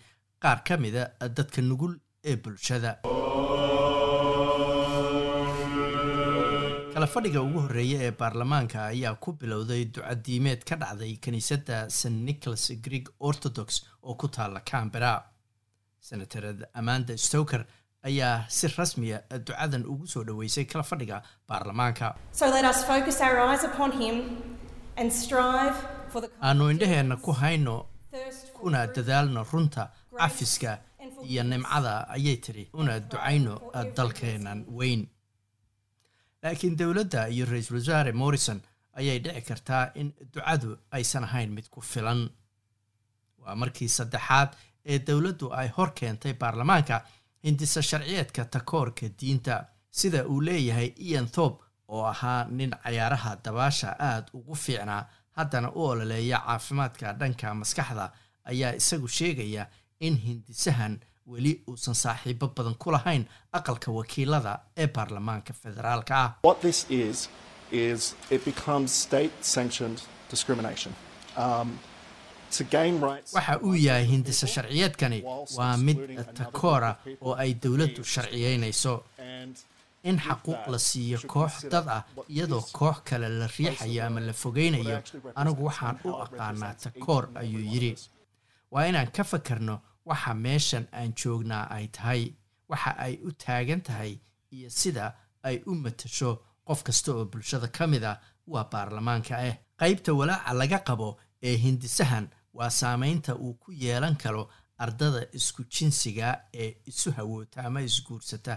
qaar ka mida dadka nugul ee bulshada kala fadhiga ugu horreeya ee baarlamaanka ayaa ku bilowday ducadiimeed ka dhacday kiniisadda st nicholas greek orthodox oo ku taalla cambera senatarad amanda stoker ayaa si rasmiya ducadan ugu soo dhoweysay kala fadhiga baarlamaanka. So let us focus our eyes upon him and strive for the aanu indhaheenna ku hayno kuna dadaalno runta cafiska iyo nimcada ayay tidhi. Una ducayno dalkeennan weyn laakiin dowladda iyo ra'iisul wasaare morrison ayay dhici kartaa in ducadu aysan ahayn mid ku filan. Waa markii saddexaad ee dowladdu ay hor keentay baarlamaanka hindisa sharciyeedka takoorka diinta sida uu leeyahay ian thorpe oo ahaa nin cayaaraha dabaasha aada ugu fiicnaa haddana u ololeeya caafimaadka dhanka maskaxda ayaa isagu sheegaya in hindisahan weli uusan saaxiibo badan ku lahayn aqalka wakiilada ee baarlamaanka federaalka ah. What this is, is it becomes state sanctioned discrimination. Um, waxa uu yahay hindisa sharciyeedkani waa mid takoora oo ay dowladdu sharciyeynayso. In xaquuq la siiyo koox dad ah iyadoo koox kale la riixayo ama la fogeynayo anigu waxaan u aqaanaa takoor ayuu yidhi. Waa inaan ka fakarno waxa meeshan aan joognaa ay tahay waxa ay u taagan tahay iyo sida ay u matasho qof kasta oo bulshada ka mid ah waa baarlamaanka ah qaybta walaaca laga qabo ee hindisahan waa saameynta uu ku yeelan karo ardada isku jinsiga ee isu hawoota ama isguursata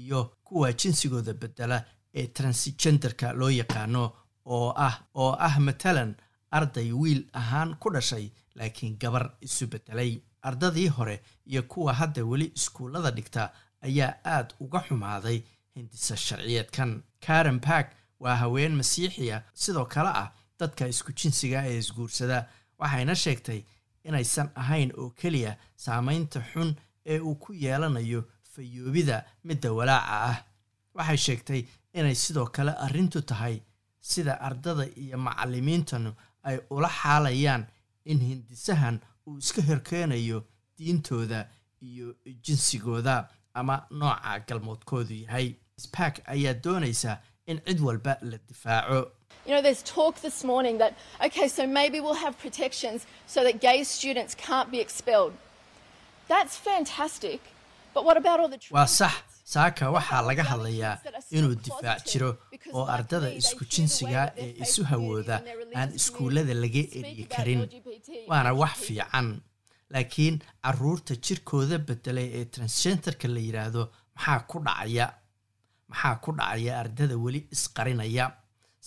iyo kuwa jinsigooda bedela ee transgenderka loo yaqaano oo ah oo ah matalan arday wiil ahaan ku dhashay laakiin gabar isu bedelay ardadii hore iyo kuwa hadda weli iskuullada dhigta ayaa aad uga xumaaday hindisa sharciyeedkan. Karen bark waa haween masiixiya sidoo kale ah dadka isku jinsiga ee isguursada waxayna sheegtay inaysan ahayn oo keliya saameynta xun ee uu ku yeelanayo fayoobida midda walaaca ah. Waxay sheegtay inay sidoo kale arrintu tahay sida ardada iyo macallimiintanu ay ula xaalayaan in hindisahan uu iska horkeenayo diintooda iyo jinsigooda ama nooca galmoodkoodu yahay spark ayaa doonaysa in cid walba la difaaco You know, there's talk this morning that, okay, so maybe we'll have protections so that gay students can't be expelled. That's fantastic. But what about all the waa sax saaka waxaa laga hadlayaa inuu difaac jiro oo ardada isku jinsiga ee isu hawooda aan iskuullada laga eryi karin waana wax fiican. Laakiin carruurta jirkooda bedelay ee transgenderka la yidhaahdo maxaa ku dhacaya? Maxaa ku dhacaya ardada weli isqarinaya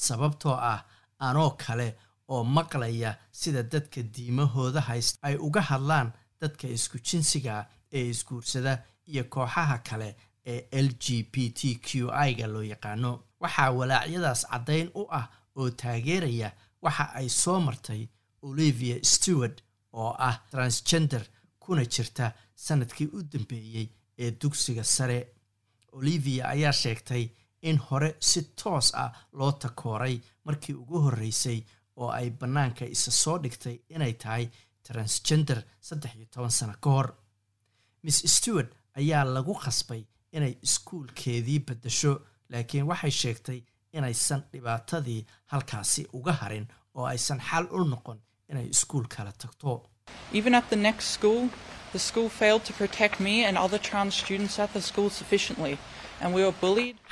sababtoo ah anoo kale oo maqlaya sida dadka diimahooda haysta ay uga hadlaan dadka isku jinsiga ee isguursada iyo kooxaha kale ee l g b t q i-ga loo yaqaano waxaa walaacyadaas caddayn u ah oo taageeraya waxa ay soo martay olivia stewart oo ah transgender kuna jirta sannadkii u dambeeyey ee dugsiga sare. Olivia ayaa sheegtay in hore si toos ah loo takooray markii ugu horreysay oo ay bannaanka isa soo dhigtay inay tahay transgender saddex iyo toban sano ka hor. Miss stewart ayaa lagu khasbay inay iskuulkeedii beddesho laakiin waxay sheegtay inaysan dhibaatadii halkaasi uga harin oo aysan xal u noqon inay iskuul kala tagto.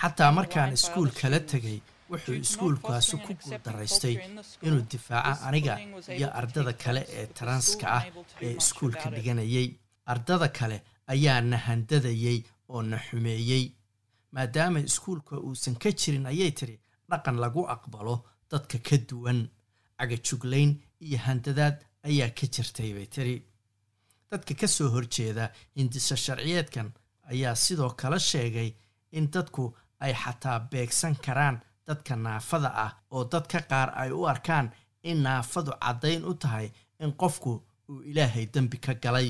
Xataa markaan iskuul kala tegay wuxuu iskuulkaasi ku guuldaraystay inuu difaaco aniga iyo ardada kale ee taranska ah ee iskuulka dhiganayay. Ardada kale ayaa na handadayey oo na xumeeyey maadaama iskuulka uusan ka jirin ayay tiri dhaqan lagu aqbalo dadka ka duwan. Cagajuglayn iyo handadaad ayaa ka jirtay bay tiri. Dadka ka soo horjeeda hindisa sharciyeedkan ayaa sidoo kale sheegay in dadku ay xataa beegsan karaan dadka naafada ah oo dadka qaar ay u arkaan in naafadu caddayn u tahay in qofku uu ilaahay dembi ka galay.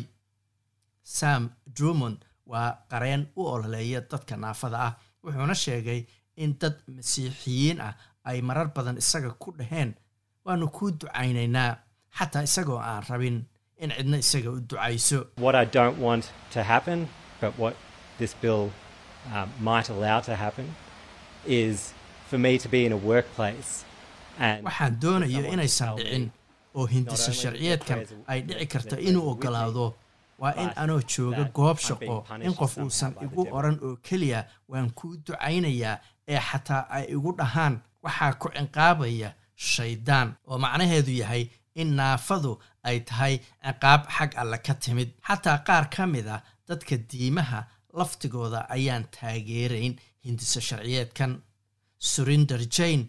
Sam drumond waa qareen u ololeeya dadka naafada ah. Wuxuuna sheegay in dad masiixiyiin ah ay marar badan isaga ku dhaheen waanu kuu ducaynaynaa xataa isagoo aan rabin in cidna isaga u ducayso. And waxaan doonayo inaysan dhicin oo hindisa sharciyeedkan ay dhici karta inuu ogolaado waa in anoo jooga goob shaqo in qof uusan igu oran oo keliya waan kuu ducaynayaa ee xataa ay igu dhahaan waxaa ku cinqaabaya shaydaan oo macnaheedu yahay in naafadu ay tahay ciqaab xag alle ka timid. Xataa qaar ka mid a dadka diimaha laftigooda ayaan taageerayn hindisa sharciyeedkan. Surinder jane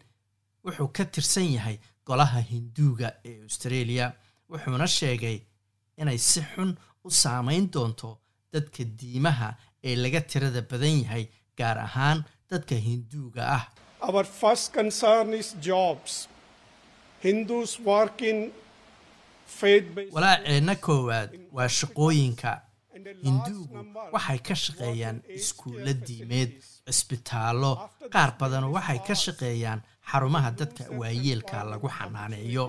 wuxuu ka tirsan yahay golaha hinduuga ee australia wuxuuna sheegay inay si xun u saameyn doonto dadka diimaha ee laga tirada badan yahay gaar ahaan dadka hinduuga ah Our first concern is jobs. Hindus work in faith based. walaaceenna koowaad waa shaqooyinka hinduugu waxay ka shaqeeyaan iskuulla diimeed cisbitaallo qaar badan waxay ka shaqeeyaan xarumaha dadka waayeelka lagu xanaaneeyo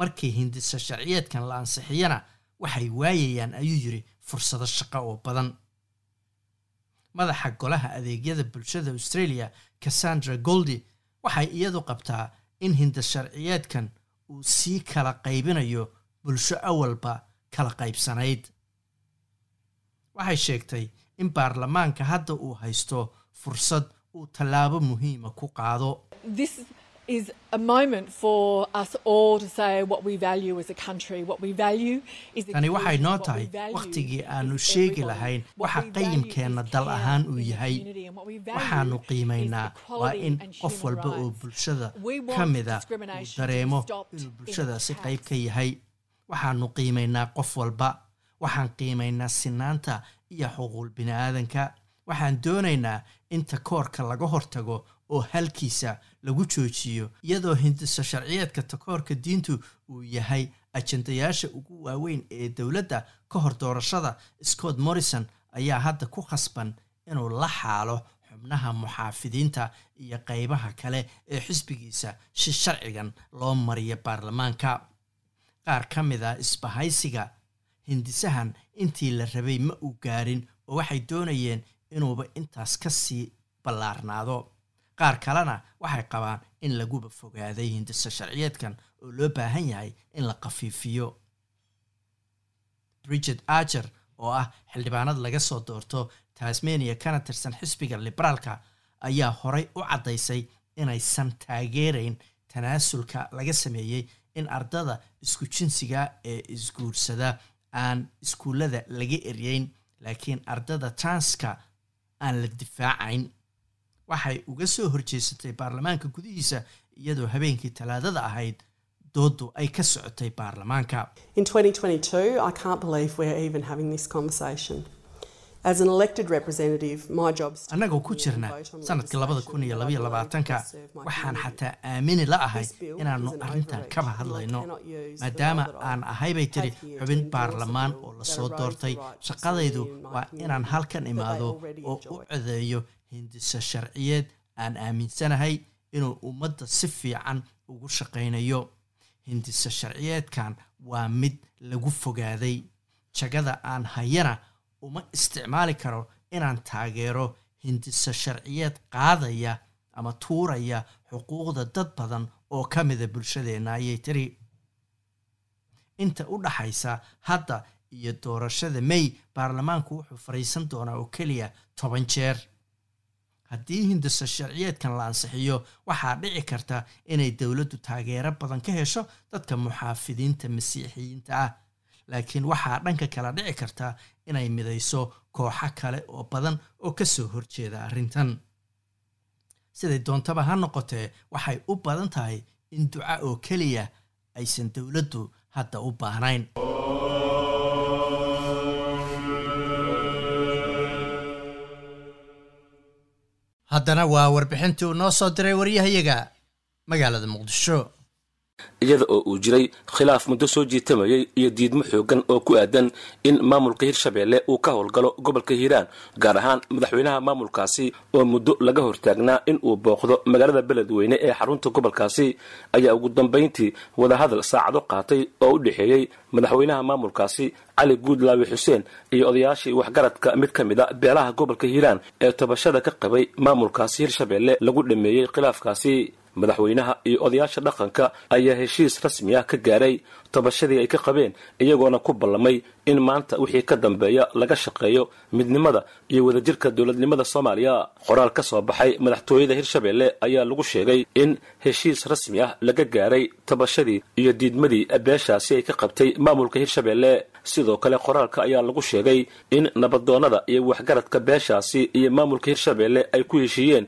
markii hindisa sharciyeedkan la ansixiyana waxay waayayaan ayuu yidhi fursado shaqo oo badan. Madaxa golaha adeegyada bulshada australia cassandra goldi waxay iyadu qabtaa in hinda sharciyeedkan uu sii kala qaybinayo bulsho awalba kala qaybsanayd. Waxay sheegtay in baarlamaanka hadda uu haysto fursad uu tallaabo muhiima ku qaado is a moment for us all to say what we value as a country. What we value is tani waxay noo tahay wakhtigii aanu sheegi lahayn waxa qayimkeenna dal ahaan uu yahay. waxaanu qiimaynaa waa in qof walba oo bulshada ka mida uu dareemo inuu in bulshadaasi qayb ka yahay. Waxaanu qiimaynaa qof walba waxaan qiimaynaa sinaanta iyo xuquuq bini'aadanka. Waxaan doonaynaa in takoorka laga hortago oo halkiisa lagu joojiyo iyadoo hindisa sharciyeedka takoorka diintu uu yahay ajendayaasha ugu waaweyn ee dowladda ka hor doorashada. Scott morrison ayaa hadda ku khasban inuu la xaalo xubnaha muxaafidiinta iyo qaybaha kale ee xisbigiisa si sharcigan loo mariyo baarlamaanka. Qaar ka mid a isbahaysiga hindisahan intii la rabay ma uu gaarin oo waxay doonayeen inuuba intaas ka sii ballaarnaado qaar kalena waxay qabaan in laguba fogaaday hindisa sharciyeedkan oo loo baahan yahay in la khafiifiyo bridget archer oo ah xildhibaanad laga soo doorto tasmania kana tirsan xisbiga liberaalka ayaa horay u caddaysay inaysan taageerayn tanaasulka laga sameeyey in ardada isku jinsiga ee isguursada aan iskuullada laga eryeyn laakiin ardada transka aan la difaacayn waxay uga soo horjeesatay baarlamaanka gudihiisa iyadoo habeenkii talaadada ahayd doodu ay ka socotay baarlamaanka. In 2022, I can't believe we're even having this conversation. As an elected representative, my job is to annagoo ku jirna sanadka labada kun iyo labaiyo labaatanka waxaan xataa aamini la ahay inaannu arrintan kaba hadlayno maadaama aan ahay bay tiri xubin baarlamaan oo la soo doortay. shaqadaydu waa inaan halkan imaado oo u codeeyo hindisa sharciyeed aan aaminsanahay inuu ummadda si fiican ugu shaqaynayo. Hindisa sharciyeedkan waa mid lagu fogaaday. Jagada aan hayana uma isticmaali karo inaan taageero. Hindisa sharciyeed qaadaya ama tuuraya xuquuqda dad badan oo ka mida bulshadeenna ayay tiri. Inta u dhaxaysa hadda iyo doorashada may baarlamaanku wuxuu fadhiisan doonaa oo keliya toban jeer haddii hindisa sharciyeedkan la ansixiyo waxaa dhici karta inay dowladdu taageero badan ka hesho dadka muxaafidiinta masiixiyiinta ah. Laakiin waxaa dhanka kale dhici karta inay midayso kooxo kale oo badan oo ka soo horjeeda arrintan. Siday doontaba ha noqotee waxay u badan tahay in duca oo keliya aysan dowladdu hadda u baahnayn haddana waa warbixintii uu noo soo diray waryahayaga magaalada muqdisho iyada oo uu jiray khilaaf muddo soo jiitamayay iyo diidmo xoogan oo ku aadan in maamulka hirshabeelle uu ka howlgalo gobolka hiiraan gaar ahaan madaxweynaha maamulkaasi oo muddo laga hortaagnaa in uu booqdo magaalada beledweyne ee xarunta gobolkaasi. Ayaa ugu dambayntii wadahadal saacado qaatay oo u dhexeeyey madaxweynaha maamulkaasi cali guudlaawi xuseen iyo odayaashii waxgaradka mid ka mid a beelaha gobolka hiiraan ee tabashada ka qabay maamulkaasi hirshabeelle lagu dhameeyey khilaafkaasi madaxweynaha iyo odayaasha dhaqanka ayaa heshiis rasmi ah ka gaaray tabashadii ay ka qabeen iyagoona ku ballamay in maanta wixii ka dambeeya laga shaqeeyo midnimada iyo wadajirka dowladnimada soomaaliya. Qoraal ka soo baxay madaxtooyada hirshabeelle ayaa lagu sheegay in heshiis rasmi ah laga gaaray tabashadii iyo diidmadii beeshaasi ay ka qabtay maamulka hirshabeelle sidoo kale qoraalka ayaa lagu sheegay in nabadoonnada iyo waxgaradka beeshaasi iyo maamulka hirshabeelle ay ku heshiiyeen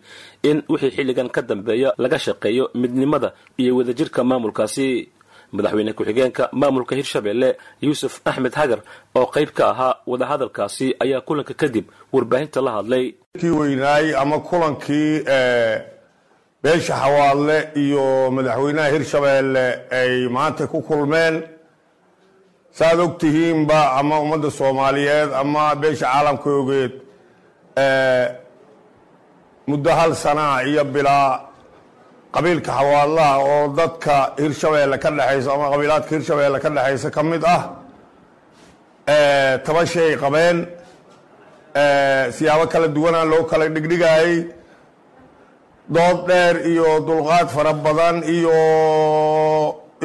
in wixii xilligan ka dambeeya laga shaqeeyo midnimada iyo wadajirka maamulkaasi. Madaxweyne ku-xigeenka maamulka hirshabeelle yuusuf axmed hagar oo qayb ka ahaa wadahadalkaasi ayaa kulanka kadib warbaahinta la hadlay. Kii weynaay ama kulankii beesha xawaadle iyo madaxweynaha hirshabeelle ay maanta ku kulmeen saaad og tihiinba ama ummadda soomaaliyeed ama beesha caalamka ogeed muddo hal sanaa iyo bilaa qabiilka xawaadlaha oo dadka hirshabeelle ka dhexaysa ama qabiilaadka hirshabeelle ka dhexaysa ka mid ah toban shay qabeen siyaabo kala duwanaa loo kala dhigdhigayay dood dheer iyo dulqaad fara badan iyo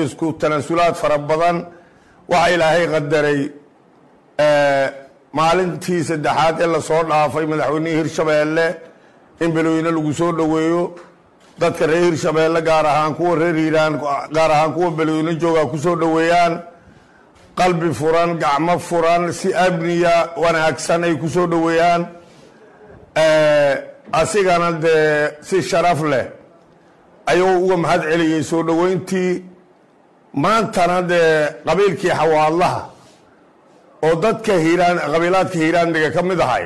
isku tanasulaad fara badan waxa ilaahay qadaray maalintii saddexaad ee la soo dhaafay madaxweynihii hirshabeelle in belweyne lagu soo dhoweeyo dadka reer hirshabeelle gaar ahaan kuwa reer hiiraan gaar ahaan kuwa belweyne jooga ku soo dhoweeyaan. Qalbi furan gacmo furan si amniya wanaagsan ay ku soo dhoweeyaan. Asigana dee si sharaf leh ayuu uga mahad celiyey soo dhoweyntii maantana dee qabiilkii xawaadlaha oo dadka hiiraan qabiilaadka hiiraandiga ka mid ahay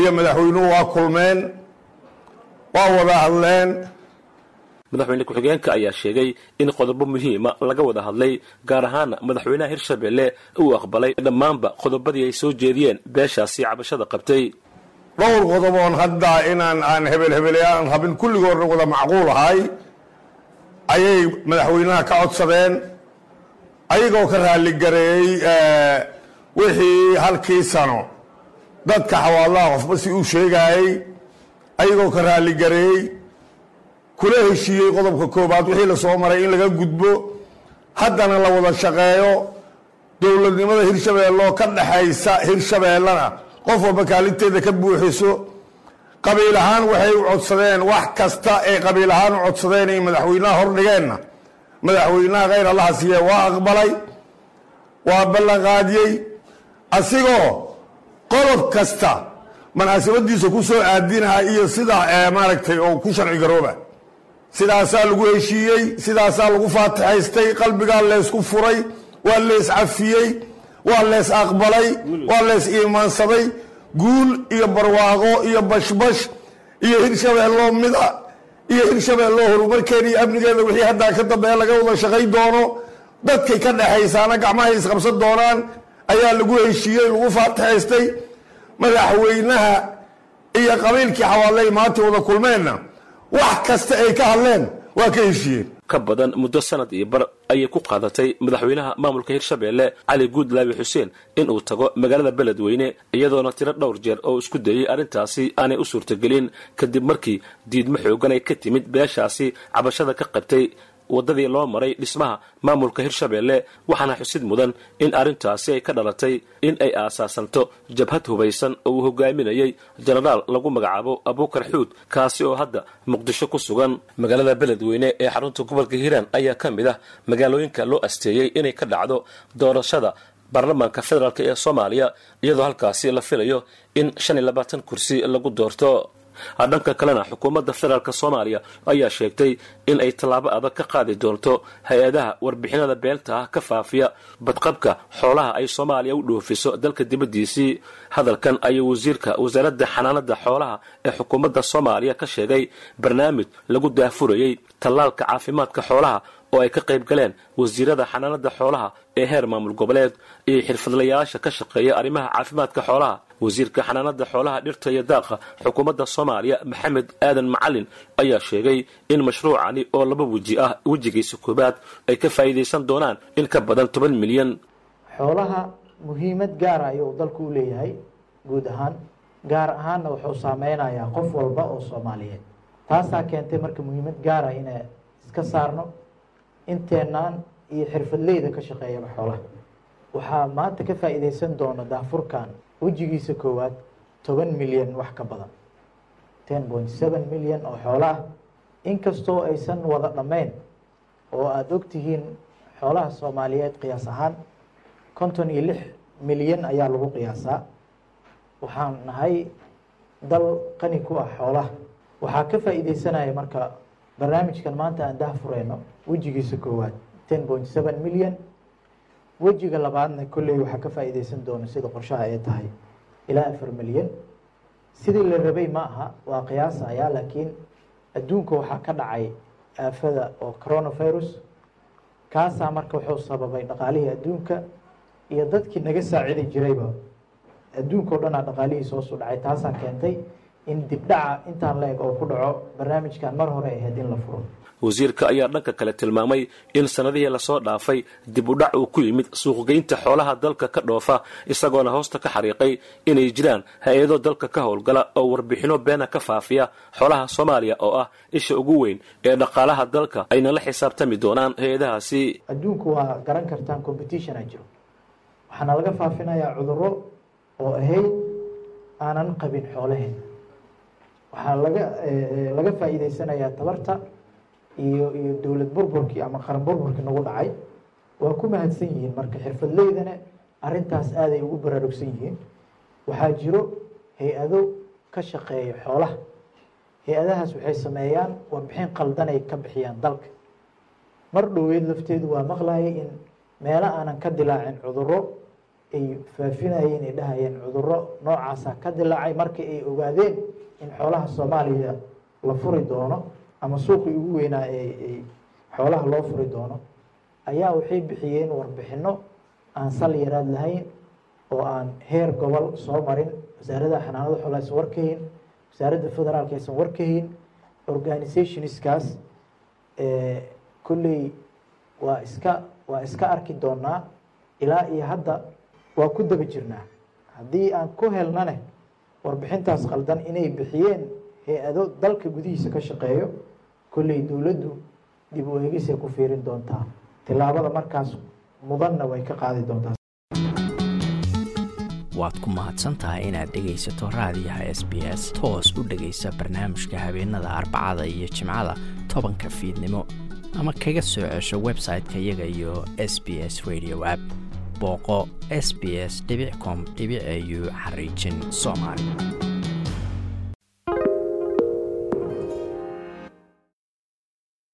iyo madaxweynuhu waa kulmeen waa wada hadleen. Madaxweyne ku-xigeenka ayaa sheegay in qodobo muhiima laga wada hadlay gaar ahaana madaxweynaha hirshabeelle uu aqbalay dhammaanba qodobadii ay soo jeediyeen beeshaasi cabashada qabtay. Dhowr qodoboon hadda inaan aan hebel hebeleyaan rabin kulligoodna wada macquul ahay ayay madaxweynaha ka codsadeen ayagoo ka raaligareeyey wixii halkii sano. Dadka xawaalaha qofba si uu sheegayey ayagoo ka raaligareeyey kula heshiiyey qodobka koobaad wixii la soo maray in laga gudbo. Haddana la wada shaqeeyo dowladnimada hirshabeelle oo ka dhexaysa hirshabeellena qof walba kaalinteeda ka buuxiso qabiil ahaan waxay u codsadeen wax kasta ay qabiil ahaan u codsadeen ay madaxweynaha hordhigeenna madaxweynaha khayr allaha siiye waa aqbalay waa ballanqaadiyey asigoo qodob kasta munaasabadiisa ku soo aadinaha iyo sida maaragtay oo ku sharci garooba. Sidaasaa lagu heshiiyey sidaasaa lagu faatixaystay qalbigaa leysku furay waa lees cafiyey waa lees aqbalay waa lees iimaansaday guul iyo barwaaqo iyo bashbash iyo hirshabeelloo mida iyo hirshabeelloo horumarkeeda iyo amnigeeda wixii haddaa ka dambeeya laga wada shaqay doono dadkay ka dhexaysaana gacmahay isqabsan doonaan ayaa lagu heshiiyey lagu faatixaystay madaxweynaha iyo qabiilkii xawaaley maanta wada kulmeenna. Wax kasta ay ka hadleen waa ka heshiiyeen ka badan muddo sanad iyo bar ayay ku qaadatay madaxweynaha maamulka hirshabeelle cali guudlaabi xuseen in uu tago magaalada beledweyne iyadoona tiro dhowr jeer oo isku dayey arrintaasi aanay u suurtagelin. Kadib markii diidmo xoogan ay ka timid beeshaasi cabashada ka qabtay waddadii loo maray dhismaha maamulka hirshabeelle waxaana xusid mudan in arrintaasi ay ka dhalatay in ay aasaasanto jabhad hubaysan oo uu hogaaminayay jenaraal lagu magacaabo abuukar xuud kaasi oo hadda muqdisho ku sugan. Magaalada beledweyne ee xarunta gobolka hiiraan ayaa ka mid ah magaalooyinka loo asteeyey inay ka dhacdo doorashada baarlamaanka federaalk ee soomaaliya iyadoo halkaasi la filayo in shan iyo labaatan kursi lagu doorto dhanka kalena xukuumadda federaalk soomaaliya ayaa sheegtay in ay tallaabo adag ka qaadi doonto hay'adaha warbixinada beenta ah ka faafiya badqabka xoolaha ay soomaaliya u dhoofiso. Dalka dibaddiisii hadalkan ayuu wasiirka wasaaradda xanaanada xoolaha ee xukuumadda soomaaliya ka sheegay barnaamij lagu daafurayey tallaalka caafimaadka xoolaha oo ay ka qayb galeen wasiirada xanaanada xoolaha ee heer maamul goboleed. Iyo xirfadlayaasha ka shaqeeya arrimaha caafimaadka xoolaha wasiirka xanaanada xoolaha dhirta iyo daaqa xukuumadda soomaaliya maxamed aadan macalin ayaa sheegay in mashruucani oo laba weji ah wejigiisa koobaad ay ka faa'iidaysan doonaan in ka badan toban milyan. Xoolaha muhiimad gaara ayuu dalku u leeyahay guud ahaan gaar ahaanna wuxuu saameynayaa qof walba oo soomaaliyeed. Taasaa keentay marka muhiimad gaara inay iska saarno inteenaan iyo xirfadleyda ka shaqeeyaba xoolaha. Waxaa maanta ka faa'iidaysan doona daafurkan wejigiisa koowaad toban milyan wax ka badan. ten point seven milyan oo xoolo ah inkastoo aysan wada dhammayn oo aada ogtihiin xoolaha soomaaliyeed qiyaas ahaan konton iyo lix milyan ayaa lagu qiyaasaa. Waxaan nahay dal qani ku ah xoolaha. Waxaa ka faa'iideysanaya marka barnaamijkan maanta aan daha fureyno wejigiisa koowaad ten point seven milyan wejiga labaadna kolley waxaa ka faa'iideysan doona sida qorshaha ay tahay. Ilaa afar milyan sidii la rabay ma aha waa qiyaasaya laakiin adduunka waxaa ka dhacay aafada oo coronavirus. Kaasaa marka wuxuu sababay dhaqaalihii adduunka iyo dadkii naga saacidi jirayba adduunka o dhan aa dhaqaalihiis hoosu dhacay taasaa keentay in dibdhaca intaan la eg oo ku dhaco barnaamijkan mar hore ahayd in la furo. Wasiirka ayaa dhanka kale tilmaamay in sannadihii la soo dhaafay dib u dhac uu ku yimid suuqgeynta xoolaha dalka ka dhoofa isagoona hoosta ka xariiqay inay jiraan hay'ado dalka ka howlgala oo warbixino beena ka faafiya xoolaha soomaaliya oo ah isha ugu weyn ee dhaqaalaha dalka. Ayna la xisaabtami doonaan hay'adahaasi. Adduunku waa garan kartaan competition a jiro. Waxaana laga faafinayaa cuduro oo ahayd aanan qabin xoolaheena waxaa laga laga faa'iideysanayaa tabarta iyo iyo dowlad burburkii ama qaran burburkii nagu dhacay. Waa ku mahadsan yihiin marka xirfadleydana arrintaas aaday ugu baraarugsan yihiin. Waxaa jiro hay'ado ka shaqeeya xoolaha. Hay'adahaas waxay sameeyaan warbixin qaldan ay ka bixiyaan dalka. Mar dhoweed lafteedu waa maqlayay in meelo aanan ka dilaacin cuduro ay faafinayeen ay dhahayeen cuduro noocaasa ka dilaacay markii ay ogaadeen in xoolaha soomaaliya la furi doono ama suuqii ugu weynaa ee xoolaha loo furi doono ayaa waxay bixiyeen warbixino aan sal yaraad lahayn oo aan heer gobol soo marin wasaaradda xanaanada xoolaha aysan warkahayn wasaaradda federaalka aysan warkahayn organizationskaas kolley waa iska waa iska arki doonaa ilaa iyo hadda waa ku daba jirnaa. Haddii aan ku helnane warbixintaas qaldan inay bixiyeen hay'ado dalka gudihiisa ka shaqeeyo kolley dowladdu dib u eegisay ku fiirin doontaa tillaabada markaas mudanna way ka qaadi doontaa waad ku mahadsantahay inaad dhegaysato raadiyaha s b s toos u dhegaysa barnaamijka habeenada arbacada iyo jimcada tobanka fiidnimo. Ama kaga soo cesho website-ka iyaga iyo s b s radio app booqo s b s com au xariijin soomaali